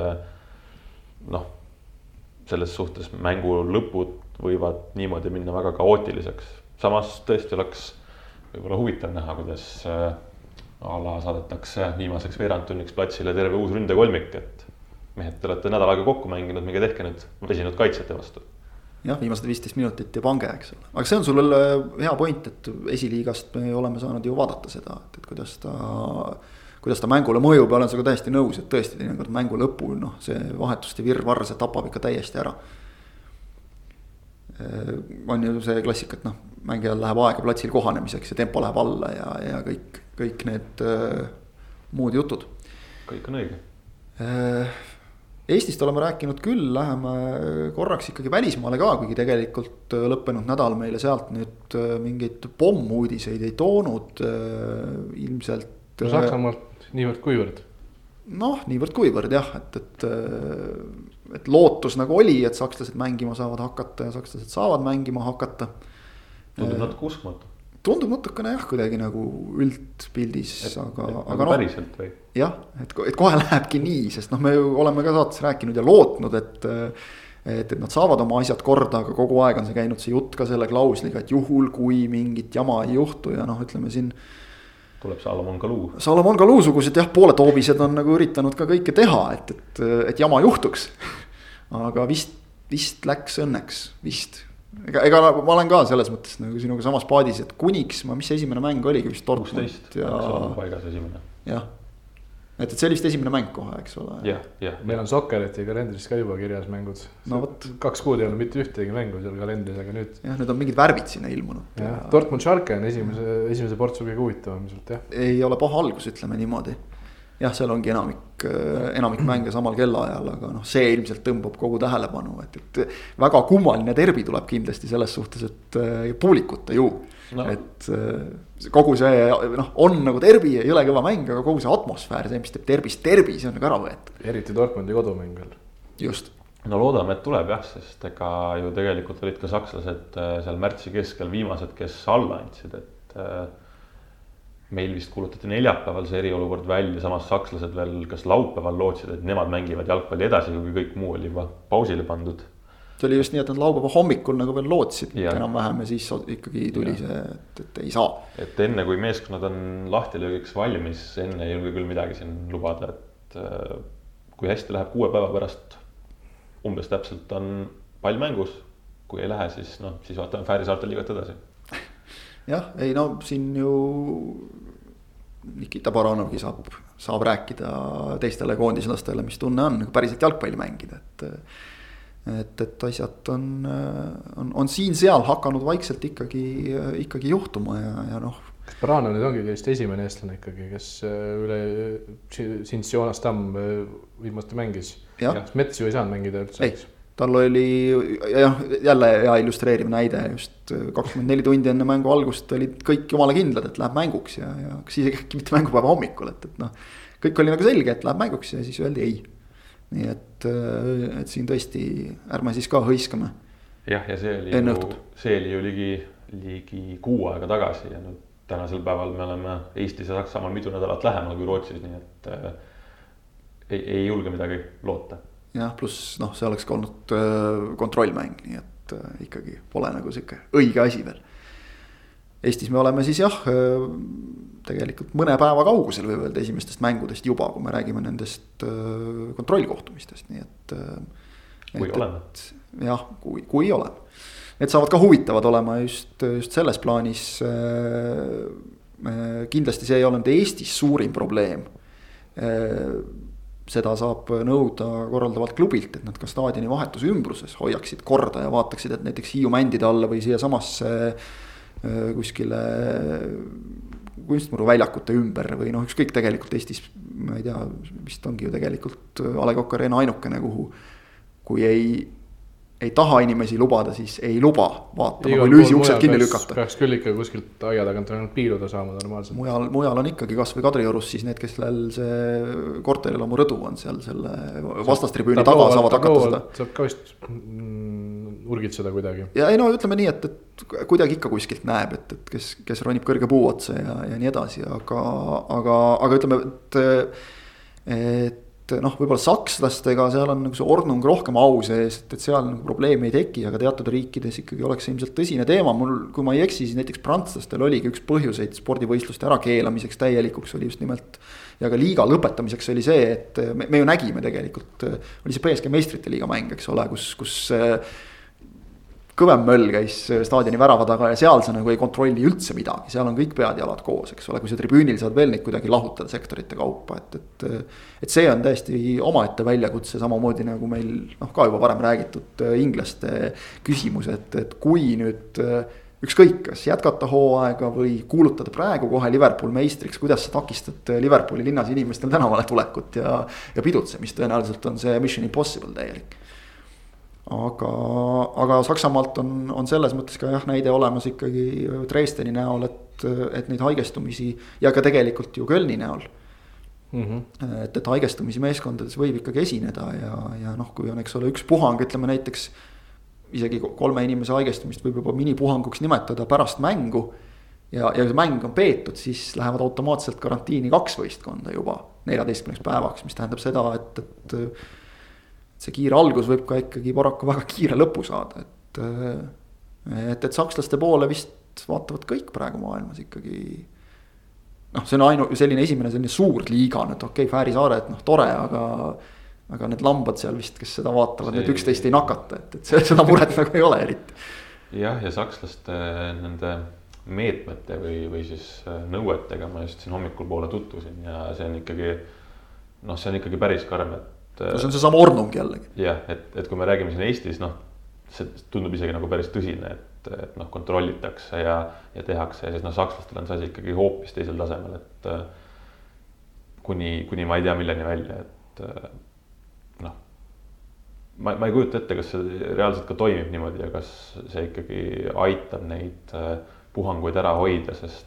noh, selles suhtes mängu lõpud võivad niimoodi minna väga kaootiliseks. samas tõesti oleks võib-olla huvitav näha, kuidas äh, a la saadetakse viimaseks veerandtunniks platsile terve uus ründekolmik, et mehed, te olete nädal aega kokku mänginud, minge tehke nüüd väsinud kaitsjate vastu. jah, viimased viisteist minutit ja pange, eks ole, aga see on sul hea point, et esiliigast me oleme saanud ju vaadata seda, et, et kuidas ta kuidas ta mängule mõjub ja olen sinuga täiesti nõus, et tõesti teinekord mängu lõpul noh, see vahetuste virvarr, see tapab ikka täiesti ära. Äh, on ju see klassika, et noh, mängijal läheb aega platsil kohanemiseks ja tempo läheb alla ja, ja kõik, kõik need äh, muud jutud. kõik on õige äh,. Eestist oleme rääkinud küll, läheme korraks ikkagi välismaale ka, kuigi tegelikult lõppenud nädal meile sealt nüüd mingeid pommuudiseid ei toonud äh, ilmselt. no Saksamaalt niivõrd-kuivõrd? noh, niivõrd-kuivõrd jah, et, et, äh, et lootus nagu oli, et sakslased mängima saavad hakata ja sakslased saavad mängima hakata. tundub äh, natuke uskumatu. tundub natukene jah, kuidagi nagu üldpildis, aga, aga nagu noh. päriselt või? jah, et, et kohe [LAUGHS] lähebki nii, sest noh, me ju oleme ka saates rääkinud ja lootnud, et et, et nad saavad oma asjad korda, aga kogu aeg on see käinud see jutt ka selle klausliga, et juhul kui mingit jama ei juhtu ja noh, ütleme siin tuleb Salomon Kaluu. Salomon Kaluu sugused jah, pooletoobised on nagu üritanud ka kõike teha, et, et, et jama juhtuks. aga vist, vist läks õnneks, vist. ega, ega ma olen ka selles mõttes nagu sinuga samas paadis, et kuniks ma, mis see esimene mäng oligi vist Dortmund ja. paigas esimene. jah et, et see oli vist esimene mäng kohe, eks ole. jah, jah. meil on Soccereti kalendris ka juba kirjas mängud. no vot. kaks kuud ei olnud mitte ühtegi mängu seal kalendris, aga nüüd. jah, nüüd on mingid värvid sinna ilmunud. jah ja..., Dortmund Schalke on esimese, esimese portsu kõige huvitavam ilmselt jah. ei ole paha algus, ütleme niimoodi. jah, seal ongi enamik, enamik mänge samal kellaajal, aga noh, see ilmselt tõmbab kogu tähelepanu, et, et väga kummaline derbi tuleb kindlasti selles suhtes, et publikute ju no.. et äh, kogu see noh, on nagu derbi, ei ole kõva mäng, aga kogu see atmosfäär, see, mis teeb derbist derbi, see on nagu ära võetud. eriti Dortmundi kodumäng veel. just. no loodame, et tuleb jah, sest ega ju tegelikult olid ka sakslased äh, seal märtsi keskel viimased, kes alla andsid, et äh, meil vist kuulutati neljapäeval see eriolukord välja, samas sakslased veel kas laupäeval lootsid, et nemad mängivad jalgpalli edasi, kuigi kõik muu oli juba pausile pandud see oli just nii, et nad laupäeva hommikul nagu veel lootsid enam-vähem ja siis ikkagi tuli ja. see, et, et ei saa. et enne kui meeskonnad on lahtilöögiks valmis, enne ei julge küll midagi siin lubada, et äh, kui hästi läheb kuue päeva pärast, umbes täpselt on pall mängus. kui ei lähe, siis noh, siis vaatame Fääri saarte liigat edasi. jah, ei no siin ju Nikita Baranovgi saab, saab rääkida teistele koondislastele, mis tunne on nagu päriselt jalgpalli mängida, et et, et asjad on, on, on siin-seal hakanud vaikselt ikkagi, ikkagi juhtuma ja, ja noh. Branov nüüd ongi vist esimene eestlane ikkagi, kes üle Sints Joonas Tamm viimati mängis. Mets ju ei saanud mängida üldse. tal oli jah, jälle hea illustreeriv näide just kakskümmend neli tundi enne mängu algust olid kõik jumala kindlad, et läheb mänguks ja, ja kas isegi [LAUGHS] mitte mängupäeva hommikul, et, et noh. kõik oli nagu selge, et läheb mänguks ja siis öeldi ei nii et, äh, et siin tõesti ärme siis ka hõiskame. jah, ja see oli ju, see oli ju ligi, ligi kuu aega tagasi ja nüüd tänasel päeval me oleme Eestis ja Saksamaal mitu nädalat lähemal kui Rootsis, nii et äh, ei, ei julge midagi loota. jah, pluss noh, see oleks ka olnud äh, kontrollmäng, nii et äh, ikkagi pole nagu sihuke õige asi veel. Eestis me oleme siis jah tegelikult mõne päeva kaugusel võib öelda esimestest mängudest juba, kui me räägime nendest kontrollkohtumistest, nii et. Kui et, oleme. jah, kui, kui oleme. Need saavad ka huvitavad olema just, just selles plaanis. Kindlasti see ei olnud Eestis suurim probleem. seda saab nõuda korraldavalt klubilt, et nad ka staadioni vahetuse ümbruses hoiaksid korda ja vaataksid, et näiteks Hiiu mändide alla või siiasamasse kuskile kunstmuru väljakute ümber või noh, ükskõik tegelikult Eestis, ma ei tea, vist ongi ju tegelikult A Le Coq Arena ainukene, kuhu. kui ei ei taha inimesi lubada, siis ei luba vaatama või lüüsi uksed kinni lükata. peaks küll ikka kuskilt aia tagant ainult piiluda saama normaalselt. mujal, mujal on ikkagi kasvõi Kadriorus siis need, kellel see korterielamu rõdu on seal selle vastastribüüni taga saavad hakata seda. saab ka vist mm, urgitseda kuidagi. ja ei no ütleme nii, et, et kuidagi ikka kuskilt näeb, et, et kes, kes ronib kõrge puu otsa ja, ja nii edasi, aga, aga, aga ütleme, et, et noh, võib-olla sakslastega seal on nagu see ordnung rohkem au sees, et, et seal nagu probleemi ei teki, aga teatud riikides ikkagi oleks see ilmselt tõsine teema, mul, kui ma ei eksi, siis näiteks prantslastel oligi üks põhjuseid spordivõistluste ärakeelamiseks täielikuks oli just nimelt. ja ka liiga lõpetamiseks oli see, et me, me ju nägime tegelikult, oli see BSG meistrite liiga mäng, eks ole, kus, kus kõvem möll käis staadioni värava taga ja seal sa nagu ei kontrolli üldse midagi, seal on kõik pead-jalad koos, eks ole, kui sa tribüünil saad veel neid kuidagi lahutada sektorite kaupa, et, et. et see on täiesti omaette väljakutse, samamoodi nagu meil noh, ka juba varem räägitud äh, inglaste küsimus, et, et kui nüüd äh, ükskõik, kas jätkata hooaega või kuulutada praegu kohe Liverpool meistriks, kuidas sa takistad äh, Liverpooli linnas inimestel tänavale tulekut ja, ja pidutsemist, tõenäoliselt on see mission impossible täielik aga, aga Saksamaalt on, on selles mõttes ka jah, näide olemas ikkagi Dresdeni näol, et, et neid haigestumisi ja ka tegelikult ju Kölni näol mm. -hmm. et, et haigestumisi meeskondades võib ikkagi esineda ja, ja noh, kui on, eks ole, üks puhang, ütleme näiteks. isegi kolme inimese haigestumist võib juba minipuhanguks nimetada pärast mängu. ja, ja kui see mäng on peetud, siis lähevad automaatselt karantiini kaks võistkonda juba neljateistkümneks päevaks, mis tähendab seda, et, et see kiire algus võib ka ikkagi paraku väga kiire lõpu saada, et. et, et sakslaste poole vist vaatavad kõik praegu maailmas ikkagi. noh, see on ainu-, selline esimene selline suur liiga nüüd, okei okay,, Fääri saare, et noh, tore, aga. aga need lambad seal vist, kes seda vaatavad, need üksteist ei nakata, et, et seda muret nagu ei ole eriti. jah, ja sakslaste nende meetmete või, või siis nõuetega ma just siin hommikul poole tutvusin ja see on ikkagi. noh, see on ikkagi päris karm, et et. no see on seesama Ornung jällegi. jah, et, et kui me räägime siin Eestis, noh, see tundub isegi nagu päris tõsine, et, et noh, kontrollitakse ja, ja tehakse ja siis noh, sakslastel on see asi ikkagi hoopis teisel tasemel, et. kuni, kuni ma ei tea, milleni välja, et noh. ma, ma ei kujuta ette, kas see reaalselt ka toimib niimoodi ja kas see ikkagi aitab neid puhanguid ära hoida, sest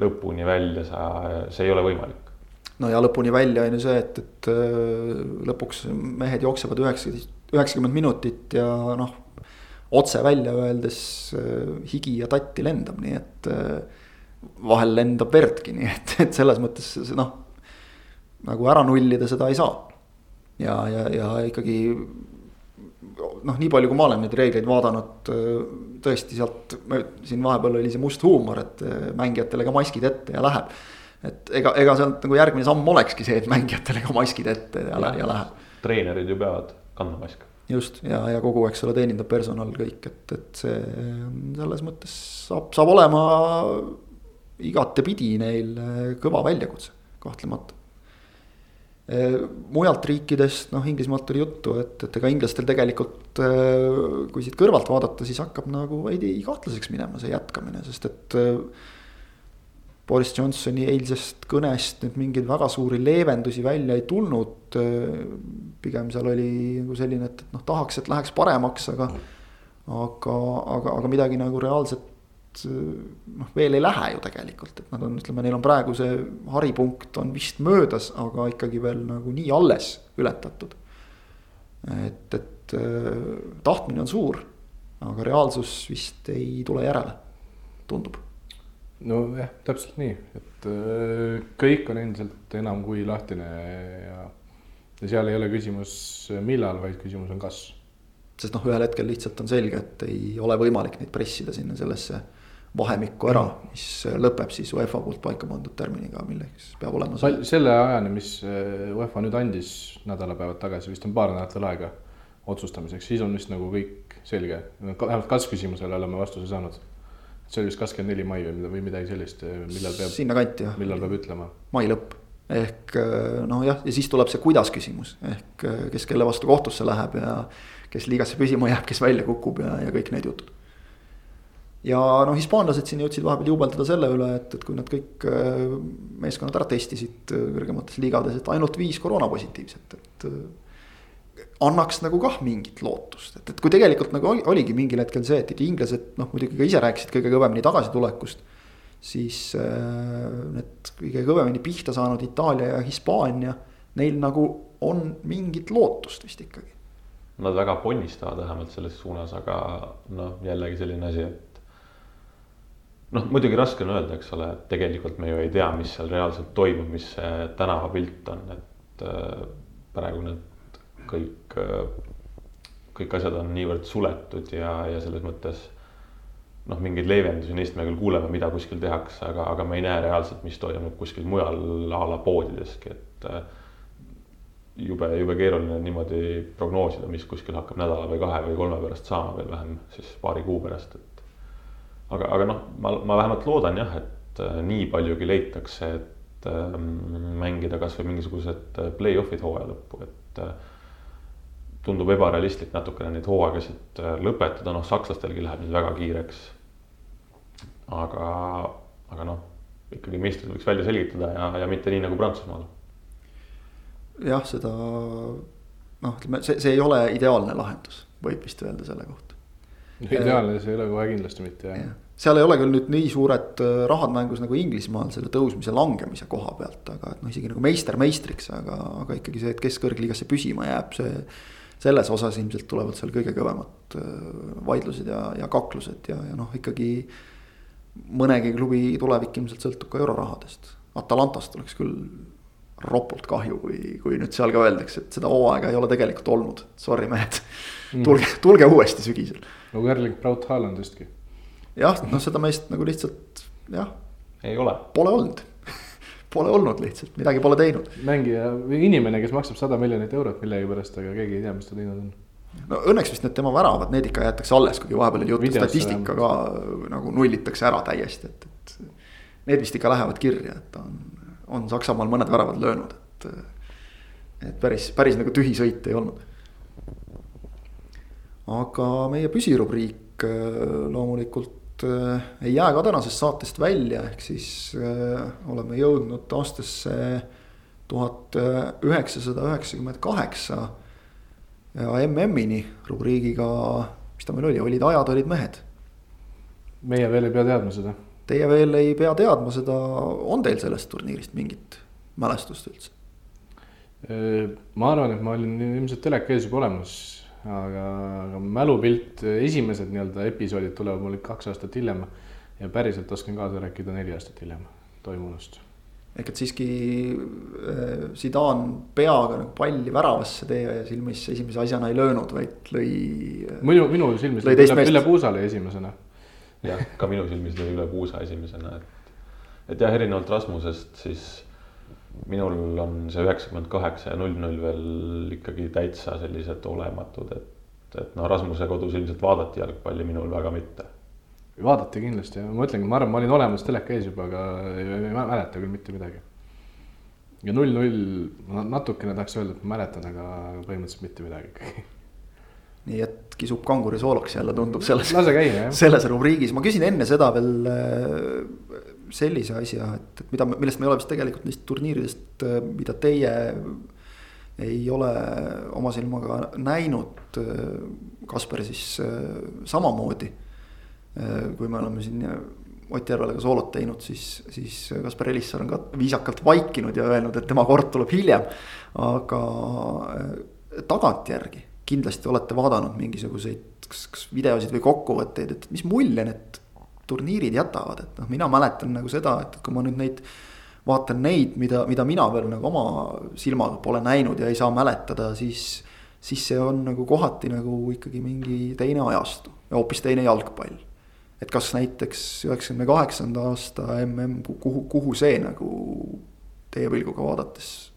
lõpuni välja sa, see ei ole võimalik no ja lõpuni välja on ju see, et, et äh, lõpuks mehed jooksevad üheksateist, üheksakümmend minutit ja noh. otse välja öeldes äh, higi ja tatti lendab, nii et äh, vahel lendab verdki, nii et, et selles mõttes noh. nagu ära nullida seda ei saa. ja, ja, ja ikkagi noh, nii palju, kui ma olen neid reegleid vaadanud, tõesti sealt siin vahepeal oli see must huumor, et mängijatele ka maskid ette ja läheb et ega, ega sealt nagu järgmine samm olekski see, et mängijatele ka maskid ette ja, ja, ja läheb. treenerid ju peavad kandma maske. just ja, ja kogu, eks ole, teenindav personal kõik, et, et see selles mõttes saab, saab olema igatepidi neil kõva väljakutse, kahtlemata mujalt riikidest, noh Inglismaalt oli juttu, et, et ega inglastel tegelikult. kui siit kõrvalt vaadata, siis hakkab nagu veidi kahtlaseks minema see jätkamine, sest et Boris Johnsoni eilsest kõnest nüüd mingeid väga suuri leevendusi välja ei tulnud. pigem seal oli nagu selline, et, et noh, tahaks, et läheks paremaks, aga. aga, aga, aga midagi nagu reaalset noh, veel ei lähe ju tegelikult, et nad on, ütleme, neil on praegu see haripunkt on vist möödas, aga ikkagi veel nagu nii alles ületatud. et, et tahtmine on suur, aga reaalsus vist ei tule järele, tundub nojah, täpselt nii, et äh, kõik on endiselt enam kui lahtine ja, ja seal ei ole küsimus millal, vaid küsimus on kas. sest noh, ühel hetkel lihtsalt on selge, et ei ole võimalik neid pressida sinna sellesse vahemikku ära, mis lõpeb siis UEFA poolt paika pandud tärminiga, milleks peab olema. selle ajani, mis äh, UEFA nüüd andis nädalapäevad tagasi, vist on paar nädalat veel aega otsustamiseks, siis on vist nagu kõik selge, vähemalt kas-küsimusele oleme vastuse saanud see oli vist kakskümmend neli mai või, või midagi sellist, millal peab. sinnakanti jah. millal peab ütlema? mai lõpp ehk noh, jah, ja siis tuleb see kuidas küsimus ehk kes kelle vastu kohtusse läheb ja kes liigasse püsima jääb, kes välja kukub ja, ja kõik need jutud. ja noh, hispaanlased siin jõudsid vahepeal juubeldada selle üle, et, et kui nad kõik meeskonnad ära testisid kõrgemates liigades, et ainult viis koroonapositiivset, et annaks nagu kah mingit lootust, et, et kui tegelikult nagu oli, oligi mingil hetkel see, et inglased noh, muidugi ka ise rääkisid kõige kõvemini tagasitulekust. siis äh, need kõige kõvemini pihta saanud Itaalia ja Hispaania, neil nagu on mingit lootust vist ikkagi. Nad väga ponnistavad vähemalt selles suunas, aga noh, jällegi selline asi, et. noh, muidugi raske on öelda, eks ole, et tegelikult me ju ei tea, mis seal reaalselt toimub, mis see tänavapilt on, et äh, praegu need kõik, kõik asjad on niivõrd suletud ja, ja selles mõttes noh, mingeid leevendusi neist me küll kuuleme, mida kuskil tehakse, aga, aga me ei näe reaalselt, mis toimub kuskil mujal a la poodideski, et äh, jube, jube keeruline niimoodi prognoosida, mis kuskil hakkab nädala või kahe või kolme pärast saama, veel vähem siis paari kuu pärast, et. aga, aga noh, ma, ma vähemalt loodan jah, et äh, nii paljugi leitakse, et äh, mängida kasvõi mingisugused play-off'id hooaja lõppu, et äh, tundub ebarealistlik natukene neid hooaegasid äh, lõpetada, noh, sakslastelgi läheb nüüd väga kiireks. aga, aga noh, ikkagi meistrid võiks välja selgitada ja, ja mitte nii nagu Prantsusmaal. jah, seda noh, ütleme see, see ei ole ideaalne lahendus, võib vist öelda selle kohta. ideaalne see ei ole kohe kindlasti mitte jah ja. seal ei ole küll nüüd nii suured äh, rahad mängus nagu Inglismaal selle tõusmise, langemise koha pealt, aga et noh, isegi nagu meister meistriks, aga, aga ikkagi see, et kes kõrgliigasse püsima jääb, see selles osas ilmselt tulevad seal kõige kõvemad äh, vaidlused ja, ja kaklused ja, ja noh, ikkagi. mõnegi klubi tulevik ilmselt sõltub ka eurorahadest, Atalantast oleks küll ropult kahju, kui, kui nüüd seal ka öeldakse, et seda hooaega ei ole tegelikult olnud, sorry mehed mm.. tulge, tulge uuesti sügisel. nagu Erling Braut Haalandistki. jah, noh, seda meest nagu lihtsalt jah. ei ole. Pole olnud Pole olnud lihtsalt, midagi pole teinud. mängija või inimene, kes maksab sada miljonit eurot millegipärast, aga keegi ei tea, mis ta teinud on. no õnneks vist need tema väravad, need ikka jäetakse alles, kuigi vahepeal oli juttu, statistika ka nagu nullitakse ära täiesti, et, et. Need vist ikka lähevad kirja, et on, on Saksamaal mõned väravad löönud, et. et päris, päris nagu tühi sõit ei olnud. aga meie püsirubriik loomulikult äh, ei jää ka tänasest saatest välja, ehk siis äh, oleme jõudnud aastasse tuhat üheksasada üheksakümmend kaheksa. ja MM-ini rubriigiga, mis ta meil oli, olid ajad, olid mehed. meie veel ei pea teadma seda. Teie veel ei pea teadma seda, on teil sellest turniirist mingit mälestust üldse? Äh, ma arvan, et ma olin ilmselt teleka ees juba olemas aga, aga mälupilt, esimesed nii-öelda episoodid tulevad mul kaks aastat hiljem. ja päriselt oskan kaasa rääkida neli aastat hiljem toimunust. ehk et siiski äh, Zidane peaga nagu palli väravasse teie silmis esimese asjana ei löönud, vaid lõi. Äh, minu, minu silmis lõi üle, üle puusa lõi esimesena. jah, ka minu silmis lõi üle puusa esimesena, et, et jah, erinevalt Rasmusest siis minul on see üheksakümmend kaheksa ja null null veel ikkagi täitsa sellised olematud, et, et noh, Rasmuse kodus ilmselt vaadati jalgpalli, minul väga mitte. vaadati kindlasti ja ma ütlengi, ma arvan, ma olin olemas teleka ees juba, aga ei, mäleta küll mitte midagi. ja null null, ma natukene tahaks öelda, et ma mäletan, aga põhimõtteliselt mitte midagi ikkagi nii et kisub kanguri sooloks jälle tundub selles, käia, selles rubriigis, ma küsin enne seda veel sellise asja, et, et mida, millest me ei ole vist tegelikult neist turniiridest, mida teie ei ole oma silmaga näinud. Kasper siis samamoodi. kui me oleme siin Ott Järvele ka soolot teinud, siis, siis Kaspar Elissaar on ka viisakalt vaikinud ja öelnud, et tema kord tuleb hiljem. aga tagantjärgi kindlasti olete vaadanud mingisuguseid kas, kas videosid või kokkuvõtteid, et mis mulje need turniirid jätavad, et noh, mina mäletan nagu seda, et kui ma nüüd neid. vaatan neid, mida, mida mina veel nagu oma silmaga pole näinud ja ei saa mäletada, siis. siis see on nagu kohati nagu ikkagi mingi teine ajastu ja hoopis teine jalgpall. et kas näiteks üheksakümne kaheksanda aasta mm, kuhu, kuhu see nagu teie pilguga vaadates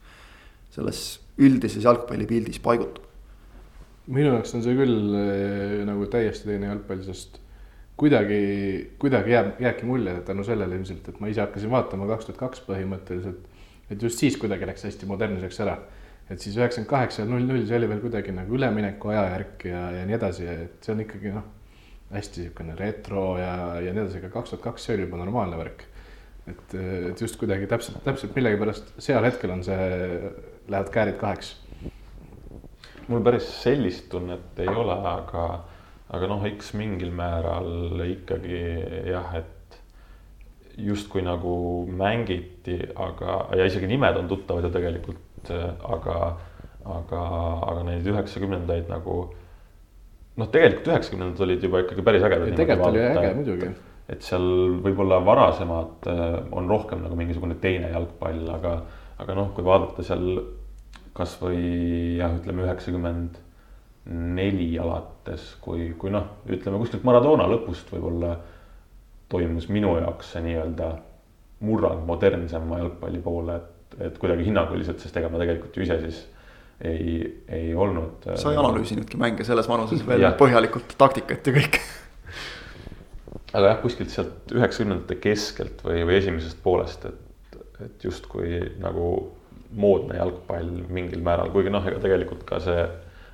selles üldises jalgpallipildis paigutub? minu jaoks on see küll eh, nagu täiesti teine jalgpall, sest kuidagi, kuidagi jääb, jääbki mulje tänu sellele ilmselt, et ma ise hakkasin vaatama kaks tuhat kaks põhimõtteliselt. et just siis kuidagi läks hästi modernseks ära. et siis üheksakümmend kaheksa ja null null, see oli veel kuidagi nagu ülemineku ajajärk ja, ja nii edasi, et see on ikkagi noh. hästi niisugune retro ja, ja nii edasi, aga kaks tuhat kaks, see oli juba normaalne värk. et, et just kuidagi täpselt, täpselt millegipärast seal hetkel on see, lähevad käärid kaheks. mul päris sellist tunnet ei ole, aga, aga noh, eks mingil määral ikkagi jah, et justkui nagu mängiti, aga, ja isegi nimed on tuttavad ju tegelikult, aga, aga, aga neid üheksakümnendaid nagu noh, tegelikult üheksakümnendad olid juba ikkagi päris ägedad. tegelikult oli äge muidugi. et seal võib-olla varasemad äh, on rohkem nagu mingisugune teine jalgpall, aga, aga noh, kui vaadata seal kasvõi jah, ütleme üheksakümmend neli alates, kui, kui noh, ütleme kuskilt Maradona lõpust võib-olla toimus minu jaoks see nii-öelda murrang modernsema jalgpalli poole, et, et kuidagi hinnanguliselt, sest ega ma tegelikult ju ise siis ei, ei olnud. sa ei analüüsinudki mänge selles vanuses veel põhjalikult, taktikat ja kõike. aga jah, kuskilt sealt üheksakümnendate keskelt või, või esimesest poolest, et, et justkui nagu moodne jalgpall mingil määral, kuigi noh, ega tegelikult ka see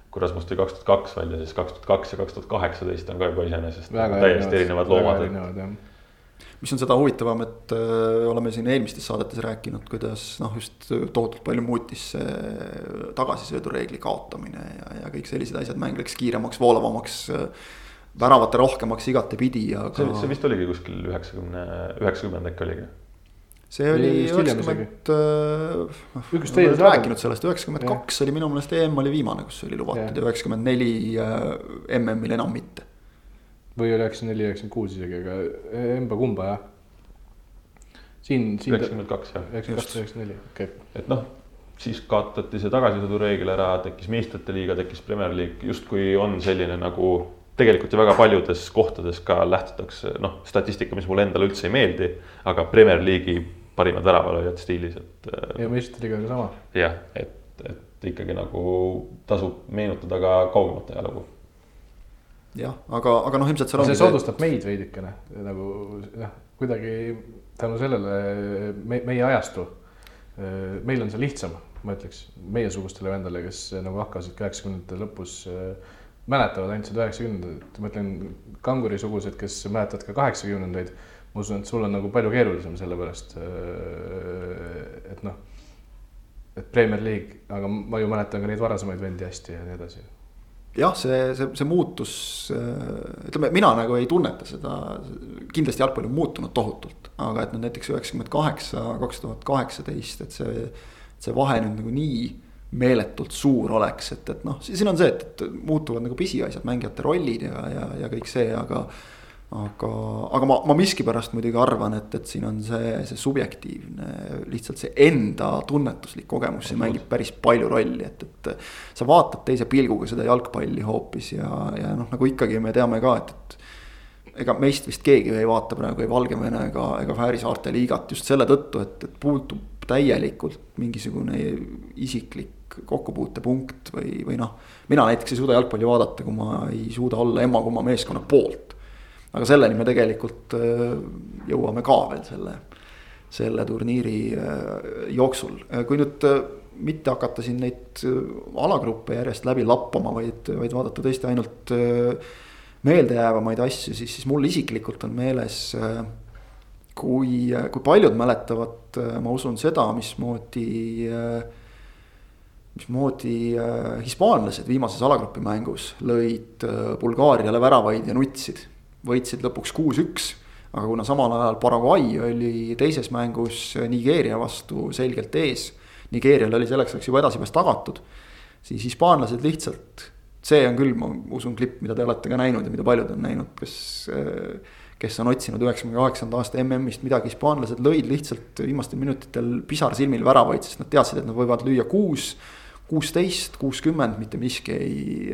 kui Rasmus tuli kaks tuhat kaks välja, siis kaks tuhat kaks ja kaks tuhat kaheksateist on ka juba iseenesest täiesti erinevad loomad. Mis on seda huvitavam, et öö, äh, oleme siin eelmistes saadetes rääkinud, kuidas noh, just tohutult palju muutis see tagasisöödureegli kaotamine ja, ja kõik sellised asjad, mäng läks kiiremaks, voolavamaks väravate rohkemaks igatepidi, aga. see, see vist oligi kuskil üheksakümne, üheksakümmend äkki oligi. See oli üheksakümmend, noh, rääkinud sellest, üheksakümmend kaks oli minu meelest EM oli viimane, kus oli lubatud ja üheksakümmend neli MM-il enam mitte. Või oli üheksakümmend neli, üheksakümmend kuus isegi, aga emba-kumba jah. siin, siin. üheksakümmend kaks jah. üheksakümmend kaks, üheksakümmend neli, okei. Okay.. et noh, siis kaotati see tagasisõidureegel ära, tekkis meistrite liiga, tekkis Premier League, justkui on selline nagu tegelikult ju väga paljudes kohtades ka lähtutakse, noh, statistika, mis mulle endale üldse ei meeldi, aga Premier League'i parimad väravalööjad stiilis, et. ja meistrite liiga ka sama. jah, et, et ikkagi nagu tasub meenutada ka kaugemat ajalugu jah, aga, aga noh, ilmselt seal on. see soodustab meid veidikene nagu jah, kuidagi tänu sellele me, meie ajastu. meil on see lihtsam, ma ütleks, meiesugustele vendale, kes nagu hakkasid kaheksakümnendate lõpus mäletavad ainult seda üheksakümnendat, ma ütlen kangurisugused, kes mäletavad ka kaheksakümnendaid. Ma usun, et sul on nagu palju keerulisem, sellepärast et noh, et Premier League, aga ma ju mäletan ka neid varasemaid vendi hästi ja nii edasi. Jah, see, see, see muutus, äh, ütleme, mina nagu ei tunneta seda, kindlasti jalgpall on muutunud tohutult, aga et noh, näiteks üheksakümmend kaheksa, kaks tuhat kaheksateist, et see, see vahe nüüd nagu nii meeletult suur oleks, et, et noh, siin on see, et, et muutuvad nagu pisiasjad, mängijate rollid ja, ja, ja kõik see, aga aga, aga ma, ma miskipärast muidugi arvan, et, et siin on see, see subjektiivne, lihtsalt see enda tunnetuslik kogemus, see mängib päris palju rolli, et, et. sa vaatad teise pilguga seda jalgpalli hoopis ja, ja noh, nagu ikkagi me teame ka, et, et ega meist vist keegi ei vaata praegu ei Valgevene ega, ega Fääri saarte liigat just selle tõttu, et, et puutub täielikult mingisugune isiklik kokkupuutepunkt või, või noh. mina näiteks ei suuda jalgpalli vaadata, kui ma ei suuda olla emma-kumma meeskonna poolt aga selleni me tegelikult äh, jõuame ka veel selle, selle turniiri äh, jooksul, äh, kui nüüd mitte hakata siin neid alagruppe järjest läbi lappama, vaid, vaid vaadata tõesti ainult meeldejäävamaid asju, siis, siis mul isiklikult on meeles. kui, kui paljud mäletavad, ma usun seda, mismoodi, mismoodi hispaanlased viimases alagrupi mängus lõid Bulgaariale väravaid ja nutsid võitsid lõpuks kuus-üks. aga kuna samal ajal Paraguay oli teises mängus Nigeeria vastu selgelt ees. Nigeerial oli selleks ajaks juba edasipääs tagatud. siis hispaanlased lihtsalt, see on küll, ma usun, klipp, mida te olete ka näinud ja mida paljud on näinud, kes kes on otsinud üheksakümne kaheksanda aasta MM-ist midagi, hispaanlased lõid lihtsalt viimastel minutitel pisarsilmil väravaid, sest nad teadsid, et nad võivad lüüa kuus kuusteist, kuuskümmend, mitte miski ei,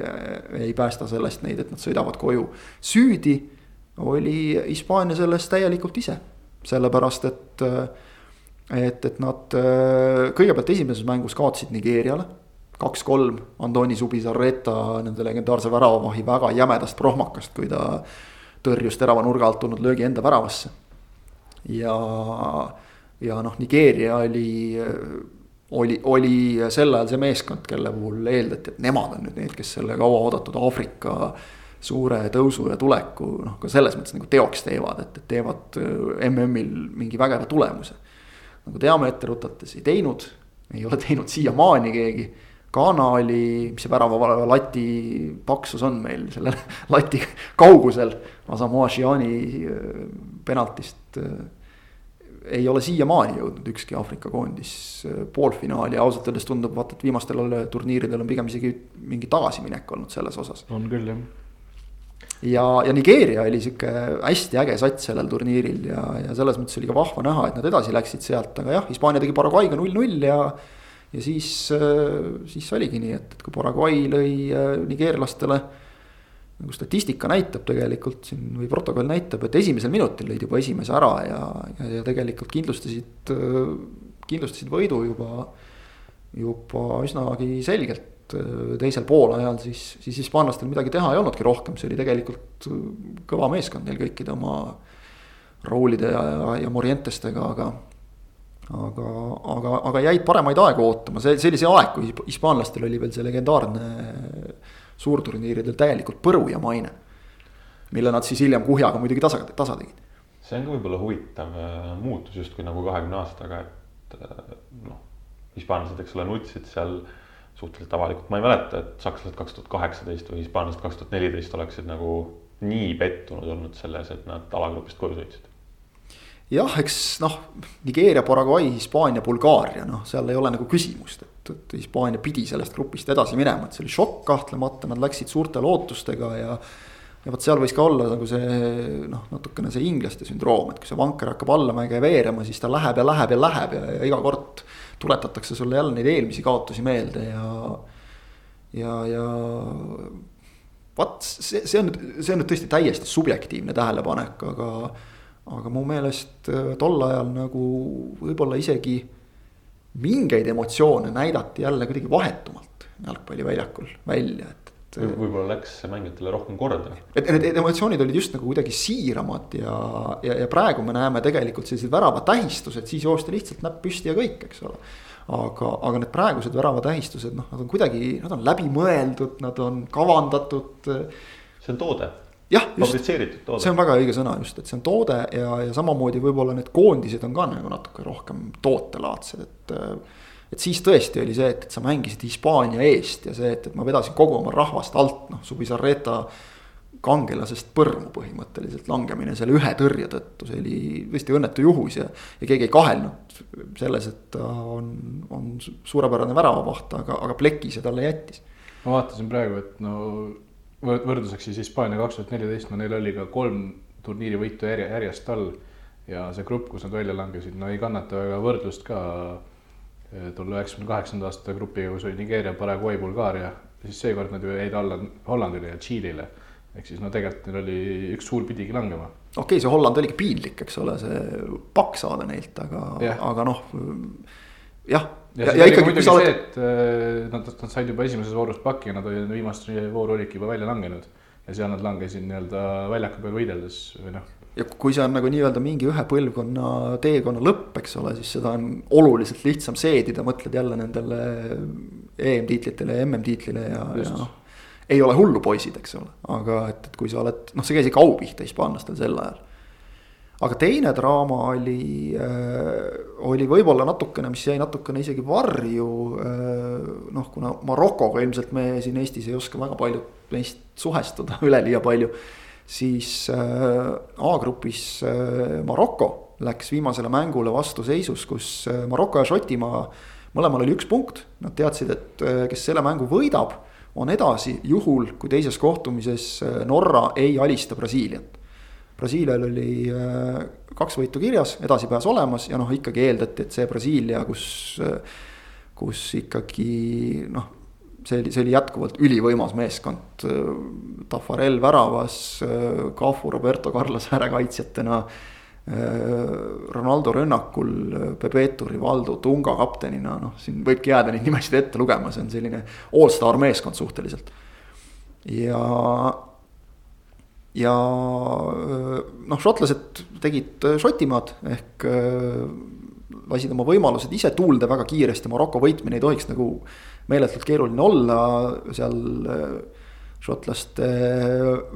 ei päästa sellest neid, et nad sõidavad koju. süüdi oli Hispaania selles täielikult ise, sellepärast et, et, et nad kõigepealt esimeses mängus kaotasid Nigeeriale. kaks-kolm, Antoni Subizarreta nende legendaarse väravavahi väga jämedast prohmakast, kui ta tõrjus terava nurga alt tulnud löögi enda väravasse. ja, ja noh, Nigeeria oli oli, oli sel ajal see meeskond, kelle puhul eeldati, et nemad on nüüd need, kes selle kauaoodatud Aafrika suure tõusu ja tuleku noh, ka selles mõttes nagu teoks teevad, et, et teevad MM-il mingi vägeva tulemuse. nagu teame ette rutates, ei teinud, ei ole teinud siiamaani keegi. Ghana oli, mis see värava lati paksus on meil selle [LAUGHS] lati kaugusel, Asamoah Gyan'i penaltist ei ole siiamaani jõudnud ükski Aafrika koondis äh, poolfinaali ja ausalt öeldes tundub vaata, et viimastel turniiridel on pigem isegi mingi tagasiminek olnud selles osas. on küll jah. Ja, ja Nigeeria oli sihuke hästi äge sats sellel turniiril ja, ja selles mõttes oli ka vahva näha, et nad edasi läksid sealt, aga jah, Hispaania tegi Paraguay'ga null-null ja. ja siis, äh, siis oligi nii, et, et kui Paraguay lõi äh, nigeerlastele nagu statistika näitab tegelikult siin või protokoll näitab, et esimesel minutil lõid juba esimese ära ja, ja, ja tegelikult kindlustasid, kindlustasid võidu juba, juba üsnagi selgelt. Teisel poolajal siis, siis hispaanlastel midagi teha ei olnudki rohkem, see oli tegelikult kõva meeskond neil kõikide oma Raulide ja, ja, ja Morientestega, aga aga, aga, aga jäid paremaid aegu ootama, see, see oli see aeg, kui hispaanlastel oli veel see legendaarne suurturniiridel täielikult põru ja maine. mille nad siis hiljem kuhjaga muidugi tasa, tasa tegid. see on ka võib-olla huvitav äh, muutus justkui nagu kahekümne aastaga, et äh, noh, hispaanlased, eks ole, nutsid seal suhteliselt avalikult, ma ei mäleta, et sakslased kaks tuhat kaheksateist või hispaanlased kaks tuhat neliteist oleksid nagu nii pettunud olnud selles, et nad alagrupist koju sõitsid jah, eks noh, Nigeeria, Paraguay, Hispaania, Bulgaaria, noh, seal ei ole nagu küsimust, et, et Hispaania pidi sellest grupist edasi minema, et see oli šokk kahtlemata, nad läksid suurte lootustega ja. ja vot seal võis ka olla nagu see noh, natukene see inglaste sündroom, et kui see vanker hakkab allamäge veerema, siis ta läheb ja läheb ja läheb ja, ja iga kord tuletatakse sulle jälle neid eelmisi kaotusi meelde ja. ja, ja vot see, see on see on nüüd tõesti täiesti subjektiivne tähelepanek, aga aga mu meelest äh, tol ajal nagu võib-olla isegi mingeid emotsioone näidati jälle kuidagi vahetumalt jalgpalliväljakul välja, et, et. võib-olla läks mängijatele rohkem korda. et need emotsioonid olid just nagu kuidagi siiramad ja, ja, ja praegu me näeme tegelikult selliseid väravatähistused, siis joosti lihtsalt näpp püsti ja kõik, eks ole. aga, aga need praegused väravatähistused, noh, nad on kuidagi, nad on läbimõeldud, nad on kavandatud. see on toode jah, just, see on väga õige sõna just, et see on toode ja, ja samamoodi võib-olla need koondised on ka nagu natuke rohkem tootelaadsed, et. Et siis tõesti oli see, et, et sa mängisid Hispaania eest ja see, et, et ma vedasin kogu oma rahvast alt, noh, Subisarreta kangelasest põrmu põhimõtteliselt langemine selle ühe tõrje tõttu, see oli tõesti õnnetu juhus ja. ja keegi ei kahelnud selles, et ta on, on suurepärane väravavaht, aga, aga pleki see talle jättis. ma vaatasin praegu, et no võrdluseks siis Hispaania kaks tuhat neliteist, no neil oli ka kolm turniirivõitu järje, järjest all. ja see grupp, kus nad välja langesid, no ei kannata väga võrdlust ka eh, tolle üheksakümne kaheksanda aasta grupiga, kus oli Nigeeria, Paraguay, Bulgaaria. siis seekord nad ju jäid alla Hollandile ja Tšiilile. ehk siis no tegelikult neil oli üks suur pidigi langema. okei okay,, see Holland oligi piinlik, eks ole, see pakk saada neilt, aga, aga noh jah. ja, ja, ja ikkagi muidugi oled... see, et äh, nad, nad said juba esimeses voorus pakki ja nad olid viimast vooru olidki juba välja langenud. Ja seal nad langesid nii-öelda väljaku peal võideldes või noh ja kui see on nagu nii-öelda mingi ühe põlvkonna teekonna lõpp, eks ole, siis seda on oluliselt lihtsam seedida, mõtled jälle nendele EM-tiitlitele ja MM-tiitlile ja, ja noh. ei ole hullu poisid, eks ole, aga et, et kui sa oled, noh, see käis ikka au pihta hispaanlastel sel ajal aga teine draama oli äh,, oli võib-olla natukene, mis jäi natukene isegi varju äh,. noh, kuna Marokoga ilmselt me siin Eestis ei oska väga paljud meist suhestuda [LAUGHS] üleliia palju. siis äh, A-grupis äh, Maroko läks viimasele mängule vastuseisus, kus äh, Maroko ja Šotimaa mõlemal oli üks punkt. Nad teadsid, et kes selle mängu võidab, on edasi juhul, kui teises kohtumises Norra ei alista Brasiiliat Brasiilial oli kaks võitu kirjas, edasipääs olemas ja noh, ikkagi eeldati, et see Brasiilia, kus, kus ikkagi noh, see oli, see oli jätkuvalt ülivõimas meeskond. Tafarel väravas, Cafu, Roberto Carlos äärekaitsjatena. Ronaldo rünnakul, Bebeto, Rivaldo, Tunga kaptenina, noh, siin võibki jääda neid nimesid ette lugema, see on selline allstar meeskond suhteliselt. ja ja noh, šotlased tegid Šotimaad ehk lasid oma võimalused ise tuulde väga kiiresti, Maroko võitmine ei tohiks nagu meeletult keeruline olla seal šotlaste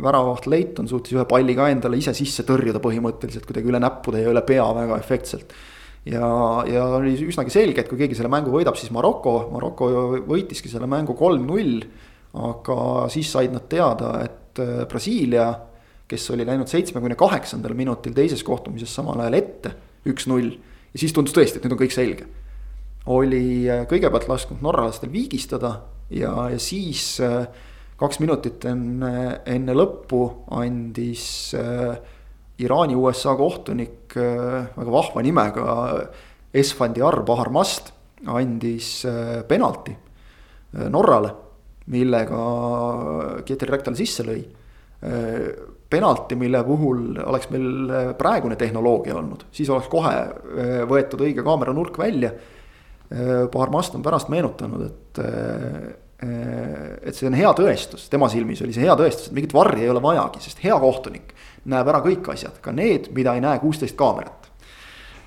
väravavaht Leighton suutis ühe palli ka endale ise sisse tõrjuda põhimõtteliselt kuidagi üle näppude ja üle pea väga efektselt. ja, ja oli üsnagi selge, et kui keegi selle mängu võidab, siis Maroko, Maroko võitiski selle mängu kolm-null. aga siis said nad teada, et äh, Brasiilia, kes oli läinud seitsmekümne kaheksandal minutil teises kohtumises samal ajal ette, üks-null. ja siis tundus tõesti, et nüüd on kõik selge. Oli äh, kõigepealt lasknud norralastel viigistada ja, ja siis äh, kaks minutit enne, enne lõppu andis äh, Iraani USA kohtunik väga vahva nimega Esfandiar Baharmast andis penalti Norrale, millega Kieter Rektal sisse lõi penalti, mille puhul oleks meil praegune tehnoloogia olnud, siis oleks kohe võetud õige kaameranurk välja. Baharmast on pärast meenutanud, et Äh, et see on hea tõestus, tema silmis oli see hea tõestus, et mingit varri ei ole vajagi, sest hea kohtunik näeb ära kõik asjad, ka need, mida ei näe kuusteist kaamerat.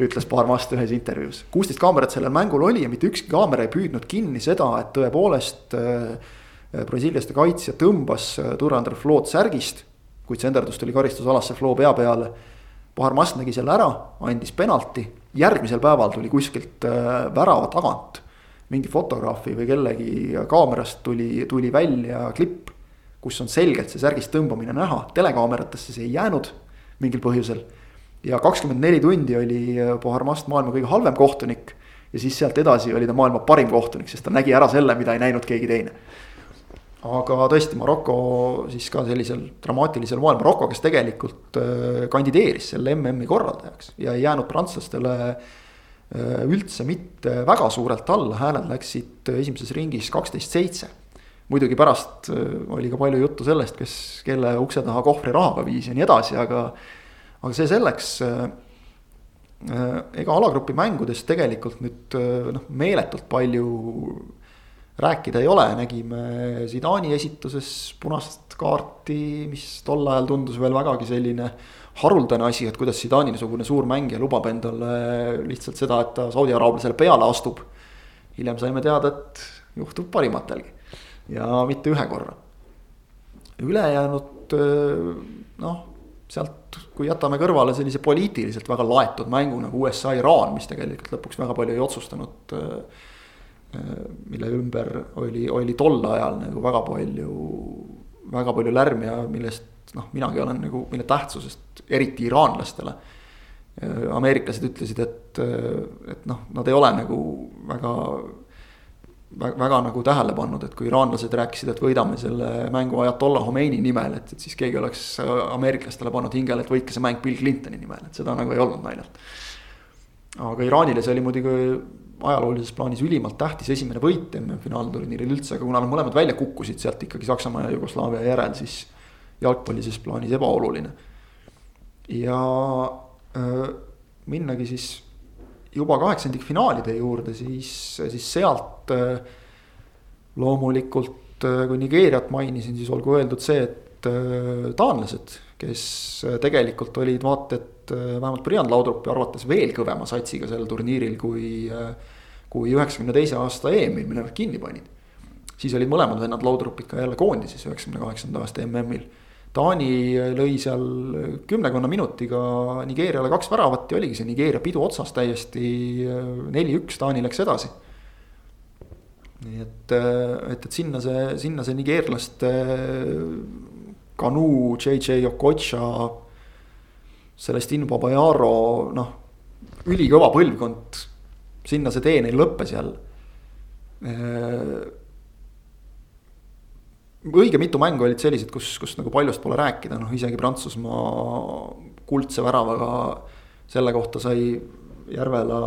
ütles paar vastu ühes intervjuus, kuusteist kaamerat sellel mängul oli ja mitte ükski kaamera ei püüdnud kinni seda, et tõepoolest äh, brasiiliaste kaitsja tõmbas äh, Durandre Flood särgist. kuid senderdus tuli karistusalasse Flo pea peale. Bahar Mast nägi selle ära, andis penalti, järgmisel päeval tuli kuskilt äh, värava tagant mingi fotograafi või kellegi kaamerast tuli, tuli välja klipp. kus on selgelt see särgist tõmbamine näha, telekaameratesse see ei jäänud mingil põhjusel. ja kakskümmend neli tundi oli Pohar Mast maailma kõige halvem kohtunik. ja siis sealt edasi oli ta maailma parim kohtunik, sest ta nägi ära selle, mida ei näinud keegi teine aga tõesti, Maroko siis ka sellisel dramaatilisel moel, Maroko, kes tegelikult äh, kandideeris selle MM-i korraldajaks ja ei jäänud prantslastele äh, üldse mitte väga suurelt alla, hääled läksid esimeses ringis kaksteist seitse. muidugi pärast äh, oli ka palju juttu sellest, kes kelle ukse taha kohvrirahaga viis ja nii edasi, aga. aga see selleks. Ega alagrupi mängudest tegelikult nüüd noh, meeletult palju rääkida ei ole, nägime Zidani esituses punast kaarti, mis tol ajal tundus veel vägagi selline haruldane asi, et kuidas Zidani niisugune suur mängija lubab endale lihtsalt seda, et ta Saudi araablasele peale astub. hiljem saime teada, et juhtub parimatelgi ja mitte ühe korra. ülejäänud noh, sealt kui jätame kõrvale sellise poliitiliselt väga laetud mängu nagu USA-Iraan, mis tegelikult lõpuks väga palju ei otsustanud. Mille ümber oli, oli tol ajal nagu väga palju, väga palju lärmi ja millest noh, minagi olen nagu, mille tähtsusest eriti iraanlastele. ameeriklased ütlesid, et, et noh, nad ei ole nagu väga, väga, väga nagu tähele pannud, et kui iraanlased rääkisid, et võidame selle mängu Ayatollah Khomeini nimel, et, et siis keegi oleks ameeriklastele pannud hingele, et võitke see mäng Bill Clintoni nimel, et seda nagu ei olnud naljalt. aga Iraanile see oli muidugi ajaloolises plaanis ülimalt tähtis esimene võit MM-finaalturniiril üldse, aga kuna nad mõlemad välja kukkusid sealt ikkagi Saksamaa ja Jugoslaavia järel, siis jalgpallises plaanis ebaoluline. ja öö, minnagi siis juba kaheksandikfinaalide juurde, siis, siis sealt öö, loomulikult, kui Nigeeriat mainisin, siis olgu öeldud see, et taanlased, kes tegelikult olid vaata et vähemalt Brian Laudrupi arvates veel kõvema satsiga sellel turniiril kui, kui üheksakümne teise aasta EM-il, mille nad kinni panid. siis olid mõlemad vennad Laudrupid ka jälle koondises üheksakümne kaheksanda aasta MM-il Taani lõi seal kümnekonna minutiga Nigeeriale kaks väravat ja oligi see Nigeeria pidu otsas täiesti. neli-üks, Taani läks edasi. nii et, et, et sinna see, sinna see nigeerlaste Kanu, JJ Okocha. Celestin Babayaro, noh, ülikõva põlvkond, sinna see tee neil lõppes jälle õige mitu mängu olid sellised, kus, kus nagu paljust pole rääkida, noh isegi Prantsusmaa kuldse väravaga. selle kohta sai Järvela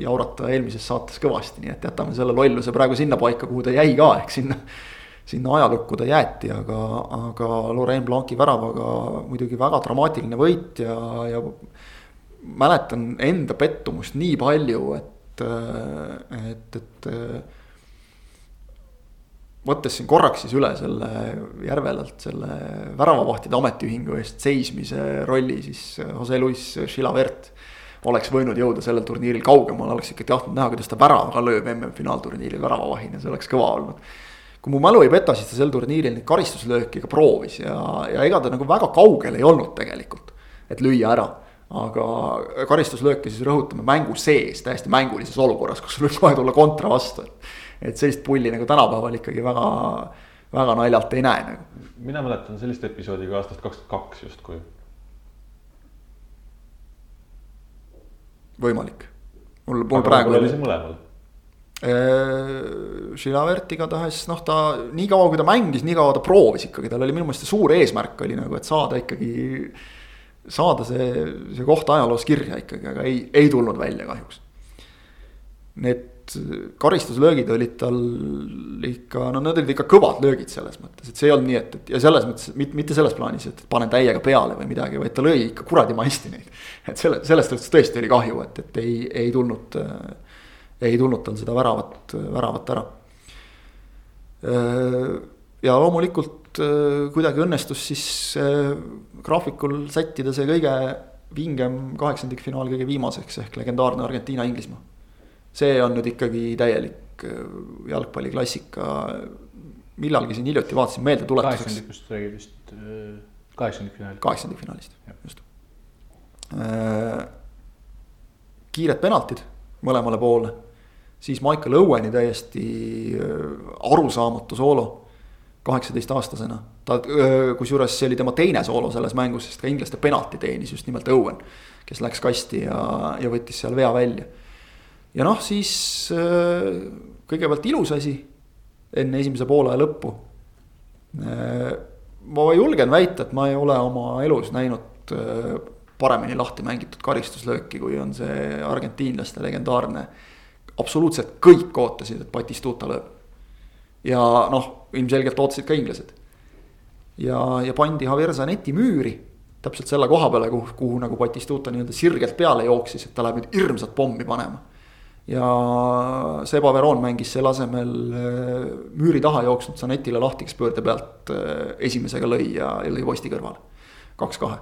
jaurata eelmises saates kõvasti, nii et jätame selle lolluse praegu sinnapaika, kuhu ta jäi ka, ehk sinna. Sinna ajalukku ta jäeti, aga, aga Laurent Blanci väravaga muidugi väga dramaatiline võit ja, ja. mäletan enda pettumust nii palju, et, et, et võttes siin korraks siis üle selle Järvelalt selle väravavahtide ametiühingu eest seismise rolli, siis Jose Luis Chilavert oleks võinud jõuda sellel turniiril kaugemale, oleks ikka tahtnud näha, kuidas ta väravaga lööb MM-finaalturniiril väravavahina, see oleks kõva olnud. Kui mu mälu ei peta, siis ta sel turniiril neid karistuslööki ka proovis ja, ja ega ta nagu väga kaugel ei olnud tegelikult, et lüüa ära aga karistuslööki siis rõhutame mängu sees, täiesti mängulises olukorras, kus võib kohe tulla kontra vastu, et. et sellist pulli nagu tänapäeval ikkagi väga, väga naljalt ei näe nagu. mina mäletan sellist episoodi ka aastast kaks tuhat kaks justkui. võimalik, mul, mul praegu. oli see mõlemal Šilavert igatahes noh, ta niikaua kui ta mängis, niikaua ta proovis ikkagi, tal oli minu meelest suur eesmärk oli nagu, et saada ikkagi saada see, see koht ajaloos kirja ikkagi, aga ei, ei tulnud välja kahjuks. Need karistuslöögid olid tal ikka, no need olid ikka kõvad löögid selles mõttes, et see ei olnud nii, et, et ja selles mõttes, mitte, mitte selles plaanis, et panen täiega peale või midagi, vaid ta lõi ikka kuradi maisti neid. et selle, sellest tõesti oli kahju, et, et ei, ei tulnud, ei tulnud tal seda väravat, väravat ära. ja loomulikult Äh, kuidagi õnnestus siis äh, graafikul sättida see kõige vingem kaheksandikfinaal kõige viimaseks ehk legendaarne Argentiina-Inglismaa. see on nüüd ikkagi täielik äh, jalgpalliklassika. millalgi siin hiljuti vaatasin meeldetuletuseks. kaheksandikust räägid vist, kaheksandikfinaalist. kaheksandikfinaalist, just. kiired penaltid mõlemale poole, siis Michael Owen'i täiesti arusaamatu soolo kaheksateistaastasena. ta, kusjuures see oli tema teine soolo selles mängus, sest ka inglaste penalti teenis just nimelt Owen. kes läks kasti ja, ja võttis seal vea välja. ja noh, siis kõigepealt ilus asi enne esimese poolaja lõppu. ma julgen väita, et ma ei ole oma elus näinud paremini lahti mängitud karistuslööki, kui on see argentiinlaste legendaarne. Absoluutselt kõik ootasid, et Batistuta lööb ja noh, ilmselgelt ootasid ka inglased. ja, ja pandi Javier Zanetti müüri täpselt selle koha peale, kuhu, kuhu nagu Batistuta nii-öelda sirgelt peale jooksis, et ta läheb nüüd hirmsat pommi panema. ja Seba Veron mängis selle asemel äh, müüri taha jooksnud Zanetile lahtikspöörde pealt äh, esimesega lõi ja, ja lõi posti kõrvale. kaks-kahe.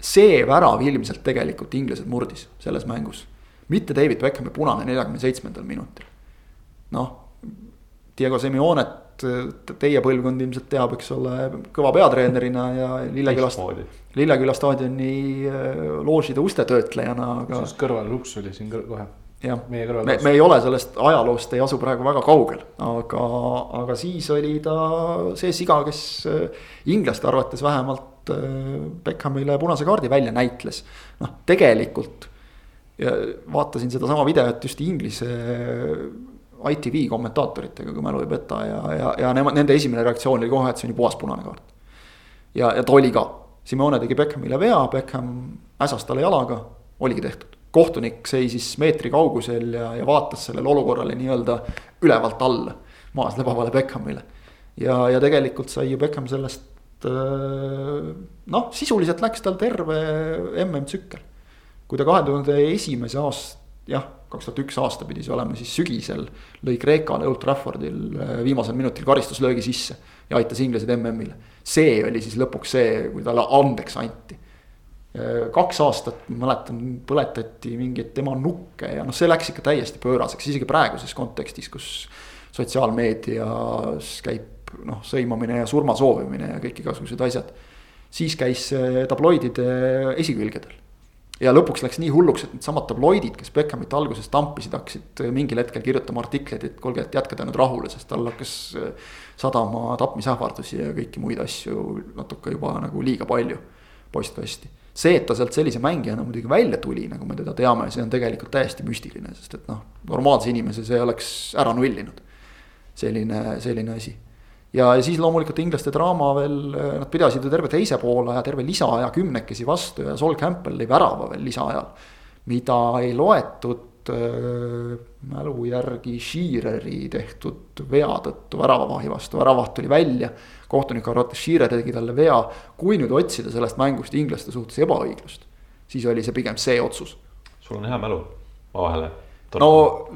see värav ilmselt tegelikult inglased murdis selles mängus. Mitte David Beckhami punane neljakümne seitsmendal minutil. noh, Diego Semionet teie põlvkond ilmselt teab, eks ole, kõva peatreenerina ja Lillekülast, Lilleküla staadioni äh, loožide uste töötlejana, aga. kõrval Luks oli siin kohe. jah, me, me, me ei ole sellest ajaloost, ei asu praegu väga kaugel, aga, aga siis oli ta see siga, kes äh, inglaste arvates vähemalt äh, Beckhamile punase kaardi välja näitles. noh, tegelikult ja vaatasin sedasama videot just Inglise ITV kommentaatoritega, kui mälu ei peta ja, ja, ja nemad, nende esimene reaktsioon oli kohe, et see on ju puhas punane kaart. ja, ja ta oli ka, Simone tegi Beckhamile vea, Beckham äsas talle jalaga, oligi tehtud. kohtunik seisis meetri kaugusel ja, ja vaatas sellele olukorrale nii-öelda ülevalt alla, maas lebavale Beckhamile. ja, ja tegelikult sai ju Beckham sellest äh, noh, sisuliselt läks tal terve MM-tsükkel. Kui ta kahe tuhande esimese aasta, jah kaks tuhat üks aasta pidi see olema, siis sügisel lõi Kreekale Old Traffordil äh, viimasel minutil karistuslöögi sisse ja aitas inglased MM-ile. see oli siis lõpuks see, kui talle andeks anti. Äh, kaks aastat, ma mäletan, põletati mingeid tema nukke ja noh, see läks ikka täiesti pööraseks, isegi praeguses kontekstis, kus sotsiaalmeedias käib noh, sõimamine ja surma soovimine ja kõik igasugused asjad. siis käis tabloidide esikülgedel ja lõpuks läks nii hulluks, et needsamad tabloidid, kes Beckhamit alguses tampisid, hakkasid mingil hetkel kirjutama artikleid, et kuulge, et jätke ta nüüd rahule, sest tal hakkas äh, sadama tapmisähvardusi ja kõiki muid asju natuke juba nagu liiga palju postkasti. see, et ta sealt sellise mängijana muidugi välja tuli, nagu me teda teame, see on tegelikult täiesti müstiline, sest et noh, normaalse inimese see oleks ära nullinud. selline, selline asi ja, ja siis loomulikult inglaste draama veel, nad pidasid ju terve teise poolaja, terve lisaaja kümnekesi vastu ja Sol Campbell lõi värava veel lisaajal. mida ei loetud äh, mälu järgi Sheareri tehtud vea tõttu väravavahi vastu, väravaht tuli välja. kohtunik arvates Shearer tegi talle vea, kui nüüd otsida sellest mängust inglaste suhtes ebaõiglust, siis oli see pigem see otsus. sul on hea mälu, ma vahele no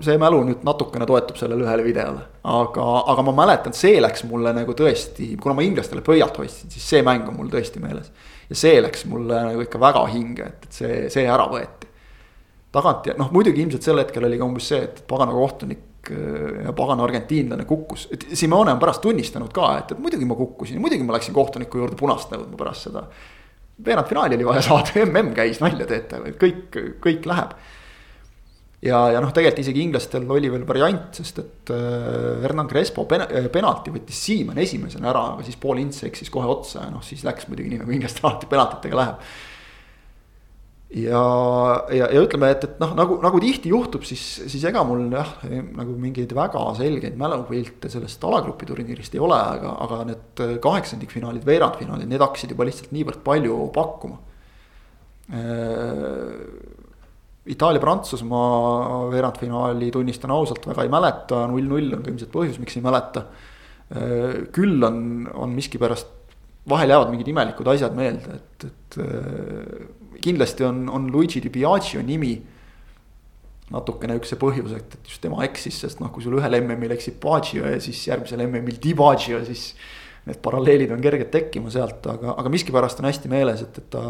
see mälu nüüd natukene toetub sellele ühele videole, aga, aga ma mäletan, see läks mulle nagu tõesti, kuna ma inglastele pöialt hoidsin, siis see mäng on mul tõesti meeles. ja see läks mulle nagu ikka väga hinge, et, et see, see ära võeti. tagant ja noh, muidugi ilmselt sel hetkel oli ka umbes see, et pagana kohtunik ja pagan argentiinlane kukkus, et Simone on pärast tunnistanud ka, et, et muidugi ma kukkusin, muidugi ma läksin kohtuniku juurde punast nõudma pärast seda. veerandfinaali oli vaja saada, [LAUGHS] mm käis, nalja teete, kõik, kõik läheb. Ja, ja noh, tegelikult isegi inglastel oli veel variant, sest et äh, Hernan Crespo pen, penalti võttis Siimann esimesena ära, aga siis Paul Ints eksis kohe otsa ja noh, siis läks muidugi nii nagu inglastel [LAUGHS] alati penaltitega läheb ja, ja, ja ütleme, et, et noh, nagu, nagu tihti juhtub, siis, siis ega mul jah, nagu mingeid väga selgeid mälupilte sellest alagrupi turniirist ei ole, aga, aga need kaheksandikfinaalid, veerandfinaalid, need hakkasid juba lihtsalt niivõrd palju pakkuma. Itaalia-Prantsusmaa veerandfinaali tunnistan ausalt väga ei mäleta, null-null on ka ilmselt põhjus, miks ei mäleta. Küll on, on miskipärast, vahel jäävad mingid imelikud asjad meelde, et, et äh, kindlasti on, on Luigi Di Biagio nimi natukene üks see põhjus, et, et just tema eksis, sest noh, kui sul ühel MM-il eksib Baggio ja siis järgmisel MM-il Di Baggio, siis. Need paralleelid on kerged tekkima sealt, aga, aga miskipärast on hästi meeles, et, et ta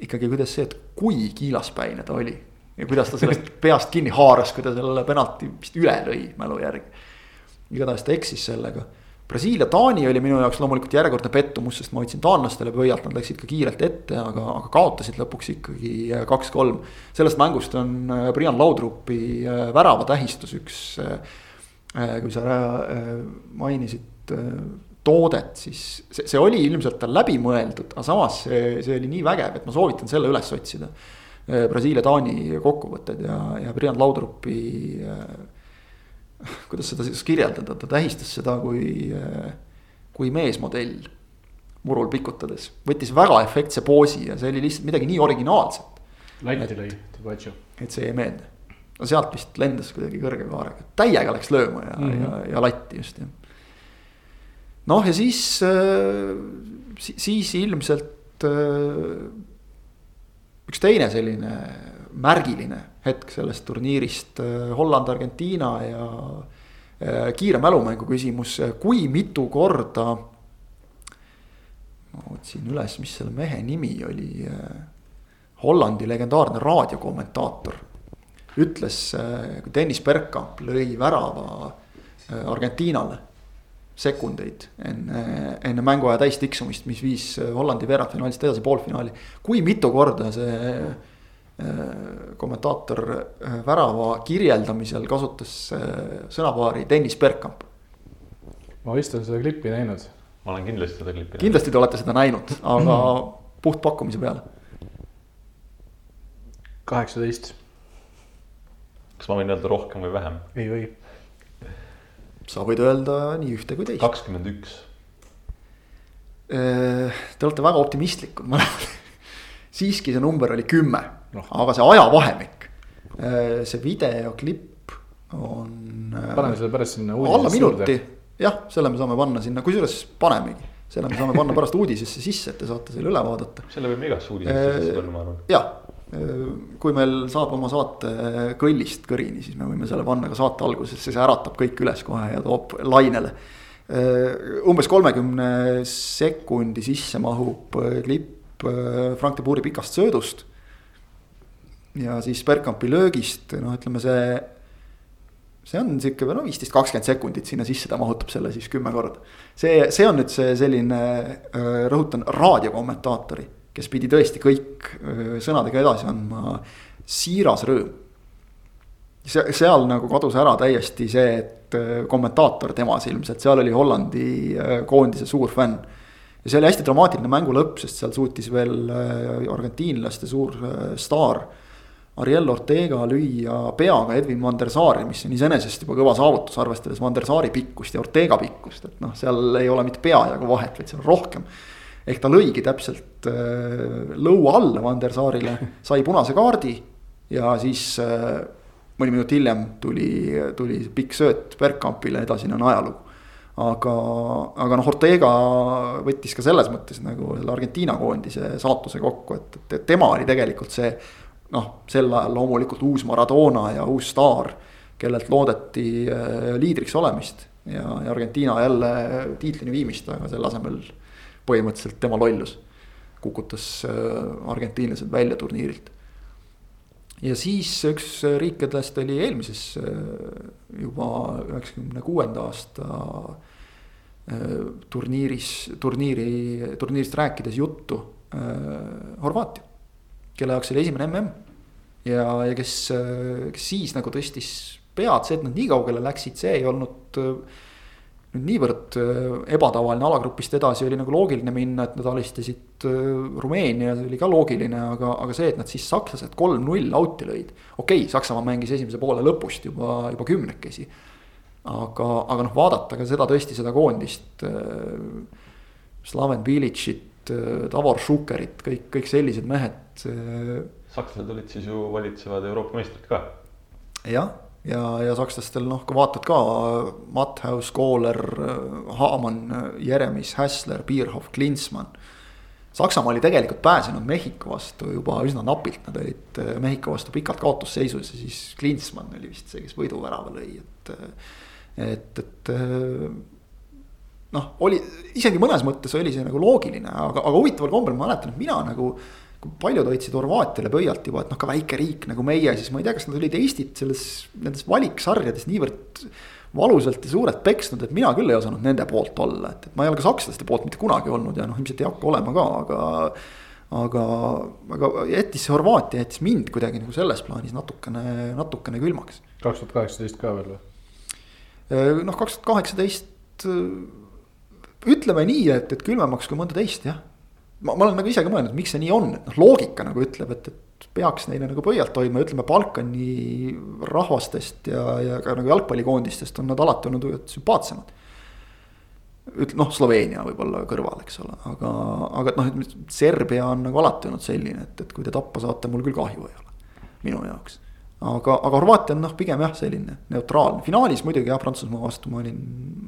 ikkagi, kuidas see, et kui kiilaspäine ta oli. ja kuidas ta sellest [LAUGHS] peast kinni haaras, kui ta sellele penalti vist üle lõi mälu järgi. igatahes ta eksis sellega Brasiilia, Taani oli minu jaoks loomulikult järjekordne pettumus, sest ma hoidsin taanlastele pöialt, nad läksid ka kiirelt ette, aga, aga kaotasid lõpuks ikkagi äh, kaks-kolm. sellest mängust on äh, Brian Laudrupi äh, värava tähistus üks, kui sa mainisid toodet, siis see, see oli ilmselt tal läbimõeldud, aga samas see, see oli nii vägev, et ma soovitan selle üles otsida. Brasiilia-Taani kokkuvõtted ja, ja Brian Laudrupi [LAUGHS] kuidas seda siis kirjeldada, ta tähistas seda kui, kui meesmodell murul pikutades. võttis väga efektse poosi ja see oli lihtsalt midagi nii originaalset. latti lõi, Tibacho. et see jäi meelde. no sealt vist lendas kuidagi kõrge kaarega, täiega läks lööma ja mm, -hmm. ja, ja latti just jah. Noh, ja siis, siis ilmselt üks teine selline märgiline hetk sellest turniirist, äh, Holland, Argentiina ja äh, kiire mälumängu küsimus, kui mitu korda. ma otsin üles, mis selle mehe nimi oli. Äh, Hollandi legendaarne raadiokommentaator ütles, kui Dennis Bergkamp lõi värava Argentiinale sekundeid enne, enne mänguaja täistiksumist, mis viis Hollandi veerandfinaalist edasi poolfinaali. kui mitu korda see Äh, kommentaator äh, värava kirjeldamisel kasutas äh, sõnapaari Dennis Bergkamp. ma vist olen seda klippi näinud. ma olen kindlasti seda klippi näinud. kindlasti te olete seda näinud, aga puht pakkumise peale. kaheksateist. kas ma võin öelda rohkem või vähem? ei või. Sa võid öelda nii ühte kui teist. kakskümmend üks. Te olete väga optimistlikud mõlemad [LAUGHS] siiski see number oli kümme no., aga see ajavahemik, äh, see videoklipp on. Äh, paneme selle pärast sinna alla minuti, jah, selle me saame panna sinna, kusjuures panemegi. selle me saame panna pärast uudisesse sisse, et te saate selle üle vaadata. selle võime igasse uudisesse sisse panna, ma arvan. jah, kui meil saab oma saate kõllist kõrini, siis me võime selle panna ka saate algusesse, see äratab kõik üles kohe ja toob lainele. umbes kolmekümne sekundi sisse mahub klipp Äh, Frank de Boeri pikast söödust. ja siis Bergkampi löögist, noh, ütleme see. see on sihuke no viisteist, kakskümmend sekundit sinna sisse, ta mahutab selle siis kümme korda. see, see on nüüd see selline, äh, rõhutan, raadiokommentaatori, kes pidi tõesti kõik sõnadega edasi andma, siiras rõõm. seal nagu kadus ära täiesti see, et kommentaator temas ilmselt, seal oli Hollandi koondise suur fänn ja see oli hästi dramaatiline mängu lõpp, sest seal suutis veel argentiinlaste suur staar. Ariel Ortega lüüa peaga Edwin van der Saari, mis on iseenesest juba kõva saavutus, arvestades van der Saari pikkust ja Ortega pikkust, et noh, seal ei ole mitte peajagu vahet, vaid seal on rohkem. Ehk ta lõigi täpselt äh, lõua alla van der Saarile, sai punase kaardi ja siis äh, mõni minut hiljem tuli, tuli pikk sööt Bergkampile, edasine on ajalugu aga, aga noh, Ortega võttis ka selles mõttes nagu selle Argentiina koondise saatuse kokku, et, et tema oli tegelikult see. noh, sel ajal loomulikult uus Maradona ja uus staar, kellelt loodeti äh, liidriks olemist. ja, ja Argentiina jälle tiitlini viimist, aga selle asemel põhimõtteliselt tema lollus. kukutas äh, argentiinlased välja turniirilt. ja siis üks riikidest oli eelmises juba üheksakümne kuuenda aasta turniiris, turniiri, turniirist rääkides juttu Horvaatia, kelle jaoks oli esimene mm. ja, ja kes, kes siis nagu tõstis pead, see, et nad nii kaugele läksid, see ei olnud nüüd niivõrd äh, ebatavaline alagrupist edasi oli nagu loogiline minna, et nad alistasid äh, Rumeenia, see oli ka loogiline, aga, aga see, et nad siis sakslased kolm-null out'i lõid. okei okay,, Saksamaa mängis esimese poole lõpust juba, juba kümnekesi. aga, aga noh, vaadata ka seda tõesti seda koondist. Äh, Slaven Bilicit, Davor Šukerit, kõik, kõik sellised mehed. sakslased olid siis ju valitsevad Euroopa meistrid ka. jah ja, ja sakslastel noh, kui vaatad ka Matthaus, Kohler, Haamann, Jeremis, Hässler, Bierhoff, Klinsmann. Saksamaa oli tegelikult pääsenud Mehhiko vastu juba üsna napilt, nad olid eh, Mehhiko vastu pikalt kaotusseisus ja siis Klinsmann oli vist see, kes võiduvärava lõi, et. et, et noh, oli isegi mõnes mõttes oli see nagu loogiline, aga, aga huvitaval kombel ma mäletan, et mina nagu paljud hoidsid Horvaatiale pöialt juba, et noh, ka väike riik nagu meie, siis ma ei tea, kas nad olid Eestit selles, nendes valiksarjades niivõrd valusalt ja suurelt peksnud, et mina küll ei osanud nende poolt olla, et, et ma ei ole ka sakslaste poolt mitte kunagi olnud ja noh, ilmselt ei hakka olema ka, aga. aga, aga jättis see Horvaatia jättis mind kuidagi nagu selles plaanis natukene, natukene külmaks. kaks tuhat kaheksateist ka veel või? noh, kaks tuhat kaheksateist ütleme nii, et, et külmemaks kui mõnda teist jah ma, ma olen nagu ise ka mõelnud, miks see nii on, et noh, loogika nagu ütleb, et, et peaks neile nagu pöialt hoidma, ütleme Balkani rahvastest ja, ja ka nagu jalgpallikoondistest on nad alati olnud sümpaatsemad. ütle noh, Sloveenia võib-olla kõrval, eks ole, aga, aga noh, et Serbia on nagu alati olnud selline, et, et kui te tappa saate, mul küll kahju ei ole, minu jaoks. Aga, aga Horvaatia on noh, pigem jah, selline neutraalne, finaalis muidugi jah, Prantsusmaa vastu ma olin,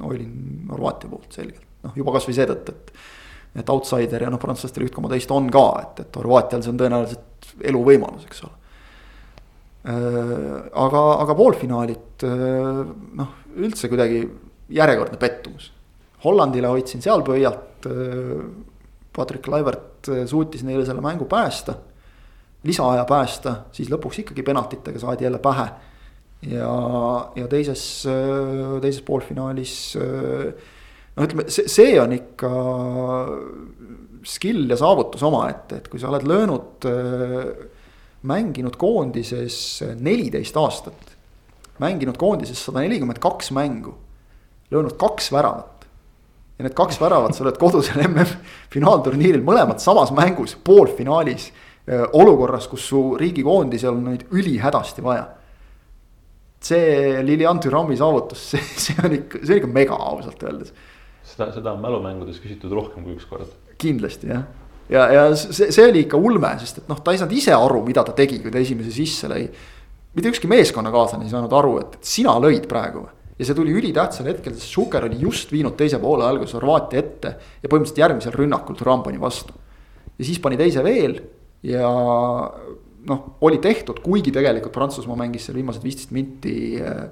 olin Horvaatia poolt selgelt, noh juba kasvõi seetõttu, et et outsider ja noh, prantslastel üht koma teist on ka, et, et Horvaatial see on tõenäoliselt eluvõimalus, eks ole. Äh, aga, aga poolfinaalid äh, noh, üldse kuidagi järjekordne pettumus. Hollandile hoidsin seal pöialt. Äh, Patrick Laivert suutis neile selle mängu päästa, lisaaja päästa, siis lõpuks ikkagi penaltitega saadi jälle pähe. ja, ja teises, teises poolfinaalis no ütleme, see, see on ikka skill ja saavutus omaette, et kui sa oled löönud, mänginud koondises neliteist aastat. mänginud koondises sada nelikümmend kaks mängu, löönud kaks väravat. ja need kaks väravat sa oled kodusel MM-finaalturniiril mõlemad samas mängus, poolfinaalis. olukorras, kus su riigikoondisel on neid ülihädasti vaja see Lilian Türami saavutus, see, see on ikka, see on ikka mega ausalt öeldes seda, seda on mälumängudes küsitud rohkem kui üks kord. kindlasti jah, ja, ja see, see oli ikka ulme, sest et noh, ta ei saanud ise aru, mida ta tegi, kui ta esimese sisse lõi. mitte ükski meeskonnakaaslane ei saanud aru, et, sina lõid praegu ja see tuli ülitähtsal hetkel, sest Šuker oli just viinud teise poole alguses Horvaatia ette ja põhimõtteliselt järgmisel rünnakul Turan pani vastu. ja siis pani teise veel ja noh, oli tehtud, kuigi tegelikult Prantsusmaa mängis seal viimased viisteist minti äh,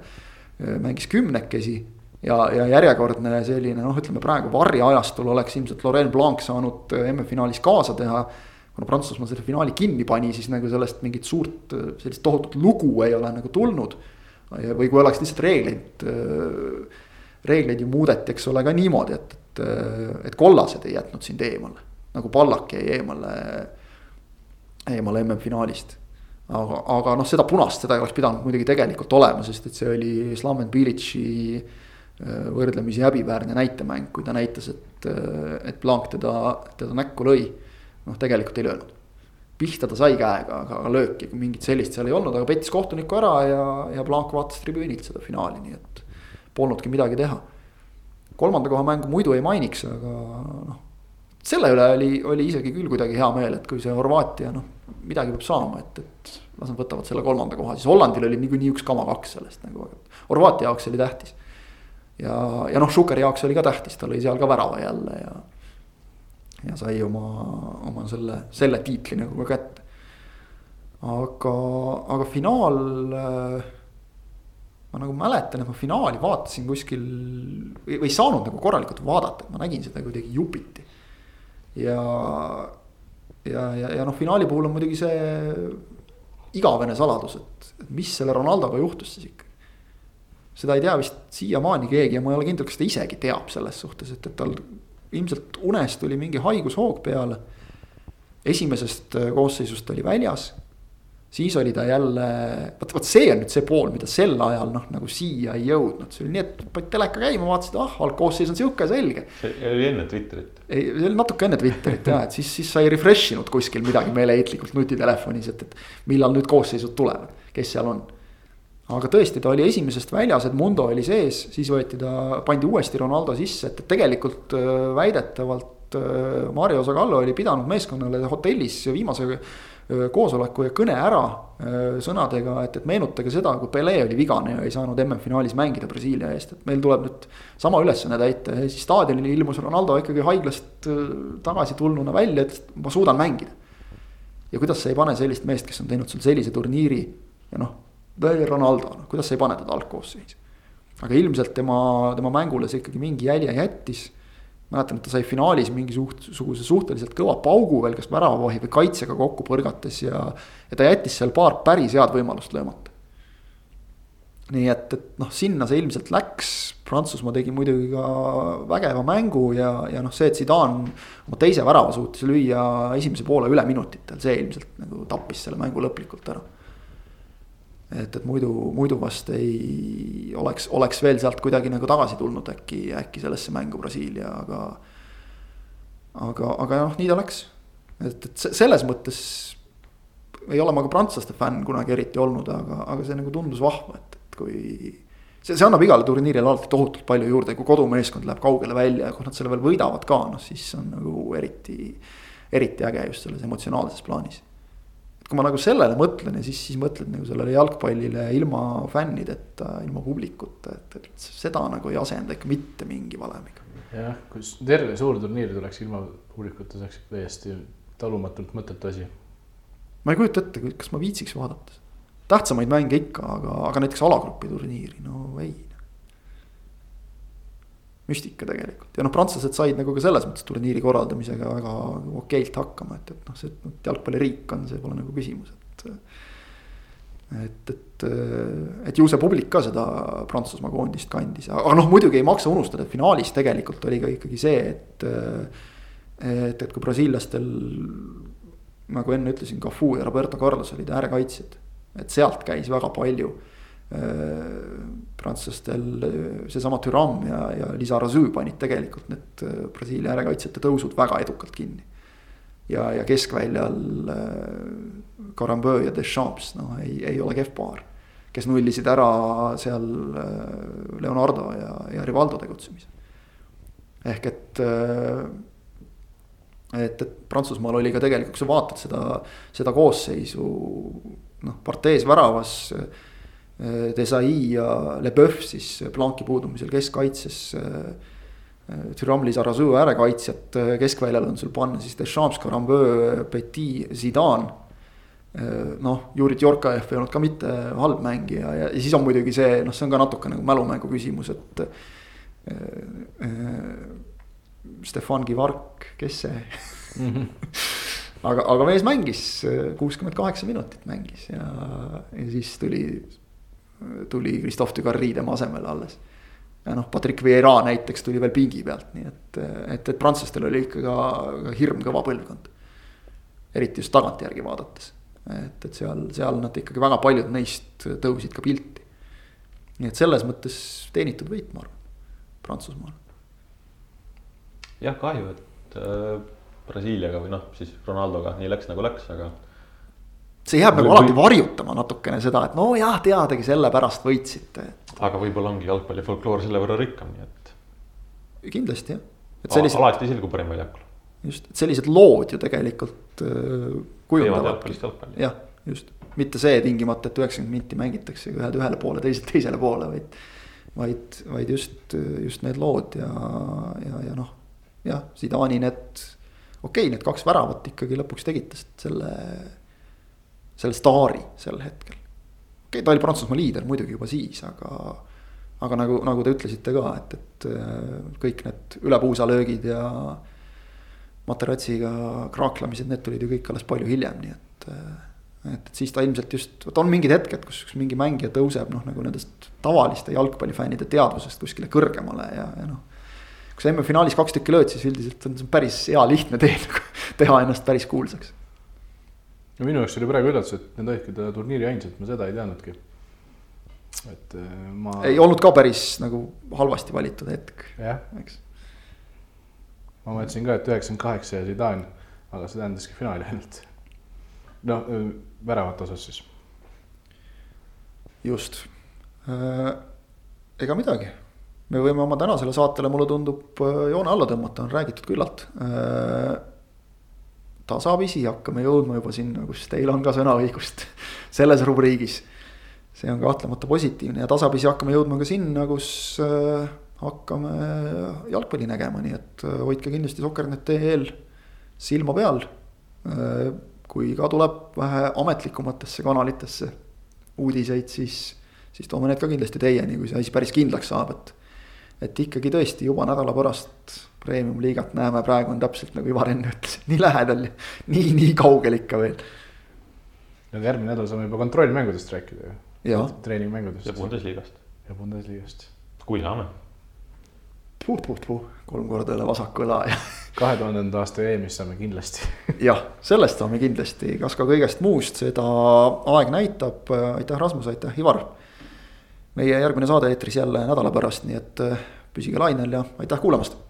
äh,. mängis kümnekesi ja, ja järjekordne selline noh, ütleme praegu varjeajastul oleks ilmselt Laurent Blanc saanud äh, MM-finaalis kaasa teha. kuna Prantsusmaa selle finaali kinni pani, siis nagu sellest mingit suurt äh, sellist tohutut lugu ei ole nagu tulnud. või kui oleks lihtsalt reegleid, äh, reegleid ju muudeti, eks ole, ka niimoodi, et, et, et kollased ei jätnud sind eemale. nagu Pallak jäi eemale, eemale MM-finaalist aga, aga noh, seda punast, seda ei oleks pidanud muidugi tegelikult olema, sest et see oli Slaven Bilici Äh, võrdlemisi häbiväärne näitemäng, kui ta näitas, et, äh, et Blanc teda, teda näkku lõi. noh, tegelikult ei löönud. pihta ta sai käega, aga lööki mingit sellist seal ei olnud, aga pettis kohtuniku ära ja, ja Blanc vaatas tribüünilt seda finaali, nii et polnudki midagi teha. kolmanda koha mängu muidu ei mainiks, aga noh, selle üle oli, oli isegi küll kuidagi hea meel, et kui see Horvaatia noh, midagi peab saama, et, et las nad võtavad selle kolmanda koha, siis Hollandil oli niikuinii üks kama kaks sellest nagu, Horvaatia jaoks oli tähtis ja, ja noh, Šukeri jaoks oli ka tähtis, ta lõi seal ka värava jälle ja. ja sai oma, oma selle, selle tiitli nagu ka kätte. aga, aga finaal. Ma nagu mäletan, et ma finaali vaatasin kuskil või, või ei saanud nagu korralikult vaadata, et ma nägin seda kuidagi jupiti. ja, ja, ja, ja noh, finaali puhul on muidugi see igavene saladus, et, mis selle Ronaldoga juhtus siis ikkagi. Seda ei tea vist siiamaani keegi ja ma ei ole kindel, kas ta isegi teab selles suhtes, et, et tal ilmselt unes tuli mingi haigushoog peale. esimesest koosseisust oli väljas siis oli ta jälle, vot, vot see on nüüd see pool, mida sel ajal noh, nagu siia ei jõudnud, see oli nii, et panid teleka käima, vaatasid, ah, algkoosseis on sihuke, selge. see oli enne Twitterit. ei, see oli natuke enne Twitterit ja, et siis, siis sai refresh inud kuskil midagi meeleheitlikult nutitelefonis, et, et millal nüüd koosseisud tulevad, kes seal on. Aga tõesti, ta oli esimesest väljas, et Mundo oli sees, siis võeti ta, pandi uuesti Ronaldo sisse, et tegelikult äh, väidetavalt äh, Mario Zagallo oli pidanud meeskonnale hotellis viimase koosoleku ja kõne ära sõnadega, et, et meenutage seda, kui Pele oli vigane ja ei saanud MM-finaalis mängida Brasiilia eest, et meil tuleb nüüd sama ülesanne täita ja siis staadionil ilmus Ronaldo ikkagi haiglast tagasi tulnuna välja, ütles, et ma suudan mängida. ja kuidas sa ei pane sellist meest, kes on teinud sul sellise turniiri ja noh, Ronaldo, noh kuidas sa ei pane teda algkoosseisu. aga ilmselt tema, tema mängule see ikkagi mingi jälje jättis mäletan, et ta sai finaalis mingisuguse suhteliselt kõva paugu veel, kas väravavahi või kaitsega kokku põrgates ja. ja ta jättis seal paar päris head võimalust löömata. nii et, et noh, sinna see ilmselt läks, Prantsusmaa tegi muidugi ka vägeva mängu ja, ja noh, see, et Zidane oma teise värava suutis lüüa esimese poole üle minutitel, see ilmselt nagu tappis selle mängu lõplikult ära et, et muidu, muidu vast ei oleks, oleks veel sealt kuidagi nagu tagasi tulnud äkki, äkki sellesse mängu Brasiilia, aga. aga, aga noh, nii ta läks. et, et selles mõttes ei ole ma ka prantslaste fänn kunagi eriti olnud, aga, aga see nagu tundus vahva, et, et kui. see, see annab igale turniirile alati tohutult palju juurde, kui kodumeeskond läheb kaugele välja ja kui nad selle veel võidavad ka, noh siis on nagu eriti, eriti äge just selles emotsionaalses plaanis kui ma nagu sellele mõtlen ja siis, siis mõtled nagu sellele jalgpallile ilma fännideta, ilma publikuta, et, et seda nagu ei asenda ikka mitte mingi valemiga. jah, kui terve suur turniir tuleks ilma publikuta, see oleks täiesti talumatult mõttetu asi. ma ei kujuta ette, kas ma viitsiks vaadata. tähtsamaid mänge ikka, aga, aga näiteks alagrupi turniiri, no ei müstika tegelikult ja noh, prantslased said nagu ka selles mõttes turniiri korraldamisega väga okeilt hakkama, et, et noh, see, et jalgpalliriik on, see pole nagu küsimus, et. et, et, et ju see publik ka seda Prantsusmaa koondist kandis, aga noh, muidugi ei maksa unustada, et finaalis tegelikult oli ka ikkagi see, et. et, et kui brasiillastel nagu enne ütlesin, Cafu ja Roberto Carlos olid äärekaitsjad, et sealt käis väga palju prantslastel äh, seesama Türam ja, ja Lisa Razü panid tegelikult need äh, Brasiilia äärekaitsjate tõusud väga edukalt kinni. ja, ja keskväljal Carambeu ja Deschamps, noh ei, ei ole kehv paar. kes nullisid ära seal Leonardo ja, ja Rivaldo tegutsemise. ehk et et, et Prantsusmaal oli ka tegelikult, kui sa vaatad seda, seda koosseisu noh, partees väravas äh, Äh, Desai ja Leboeuf siis planki puudumisel keskkaitses. Türamli äh, Sarazu äärekaitsjat, äh, keskväljal on sul panna siis Deschamps, Carambeu, Petit, Zidane. noh, Juri Tjorkaev ei olnud ka mitte halb mängija ja, ja siis on muidugi see, noh, see on ka natuke nagu mälumängu küsimus, et Stefan Kivark, kes see mm? -hmm. [LAUGHS] aga, aga mees mängis kuuskümmend kaheksa minutit mängis ja, ja siis tuli tuli Christophe Dugarry tema asemele alles. ja noh, Patrick Vieira näiteks tuli veel pingi pealt, nii et, et, et prantslastel oli ikka ka, ka hirmkõva põlvkond. eriti just tagantjärgi vaadates, et, et seal, seal nad ikkagi väga paljud neist tõusid ka pilti. nii et selles mõttes teenitud võit, ma arvan, Prantsusmaal. jah, kahju, et äh, Brasiiliaga või noh, siis Ronaldoga nii läks nagu läks, aga see jääb nagu alati varjutama natukene seda, et no jah, teadagi sellepärast võitsite. aga võib-olla ongi jalgpalli folkloor selle võrra rikkam, nii et. kindlasti jah. Sellised... alati ei selgu parim väljakul. just, et sellised lood ju tegelikult äh, kujundavadki. jah, just, mitte see tingimata, et üheksakümmend minti mängitakse ühed ühele poole, teised teisele poole, vaid. vaid, vaid just, just need lood ja, ja, ja noh, jah, Zidani need, okei okay,, need kaks väravat ikkagi lõpuks tegid tast selle selle staari sel hetkel. okei okay,, ta oli Prantsusmaa liider muidugi juba siis, aga. aga nagu, nagu te ütlesite ka, et, et äh, kõik need ülepuusalöögid ja. Materatsiga kraaklemised, need tulid ju kõik alles palju hiljem, nii et, äh, et, et siis ta ilmselt just, vot on mingid hetked, kus üks mingi mängija tõuseb noh, nagu nendest tavaliste jalgpallifännide teadvusest kuskile kõrgemale ja, ja noh. kui sa MM-finaalis kaks tükki lööd, siis üldiselt on see päris hea lihtne tee nagu teha ennast päris kuulsaks. No minu jaoks oli praegu üllatus, et need olidki ta turniiri ainsad, ma seda ei teadnudki. et äh, ma. ei olnud ka päris nagu halvasti valitud hetk, eks. ma mõtlesin ka, et üheksakümmend kaheksa ja Zidane, aga see tähendaski finaali ainult no väravate osas siis. just, äh, ega midagi, me võime oma tänasele saatele, mulle tundub, äh, joone alla tõmmata, on räägitud küllalt. Äh, tasapisi hakkame jõudma juba sinna, kus teil on ka sõnaõigust [LAUGHS] selles rubriigis. see on kahtlemata positiivne ja tasapisi hakkame jõudma ka sinna, kus hakkame jalgpalli nägema, nii et hoidke kindlasti Soker.net.ee-l silma peal kui ka tuleb vähe ametlikumatesse kanalitesse uudiseid, siis, siis toome need ka kindlasti teieni, kui see asi päris kindlaks saab, et. Et ikkagi tõesti juba nädala pärast premium-liigat näeme, praegu on täpselt nagu Ivar enne ütles, nii lähedal nii, nii kaugel ikka veel. no järgmine nädal saame juba kontrollmängudest rääkida ju. treeningmängudest. ja Bundesliga-st. ja Bundesliga-st. kui saame. puh-puh-puh, kolm korda üle vasaku õla ja [LAUGHS] kahe tuhandenda aasta EM-ist saame kindlasti jah, sellest saame kindlasti, kas ka kõigest muust, seda aeg näitab, aitäh Rasmus, aitäh Ivar. Meie järgmine saade eetris jälle nädala pärast, nii et püsige lainel ja aitäh kuulamast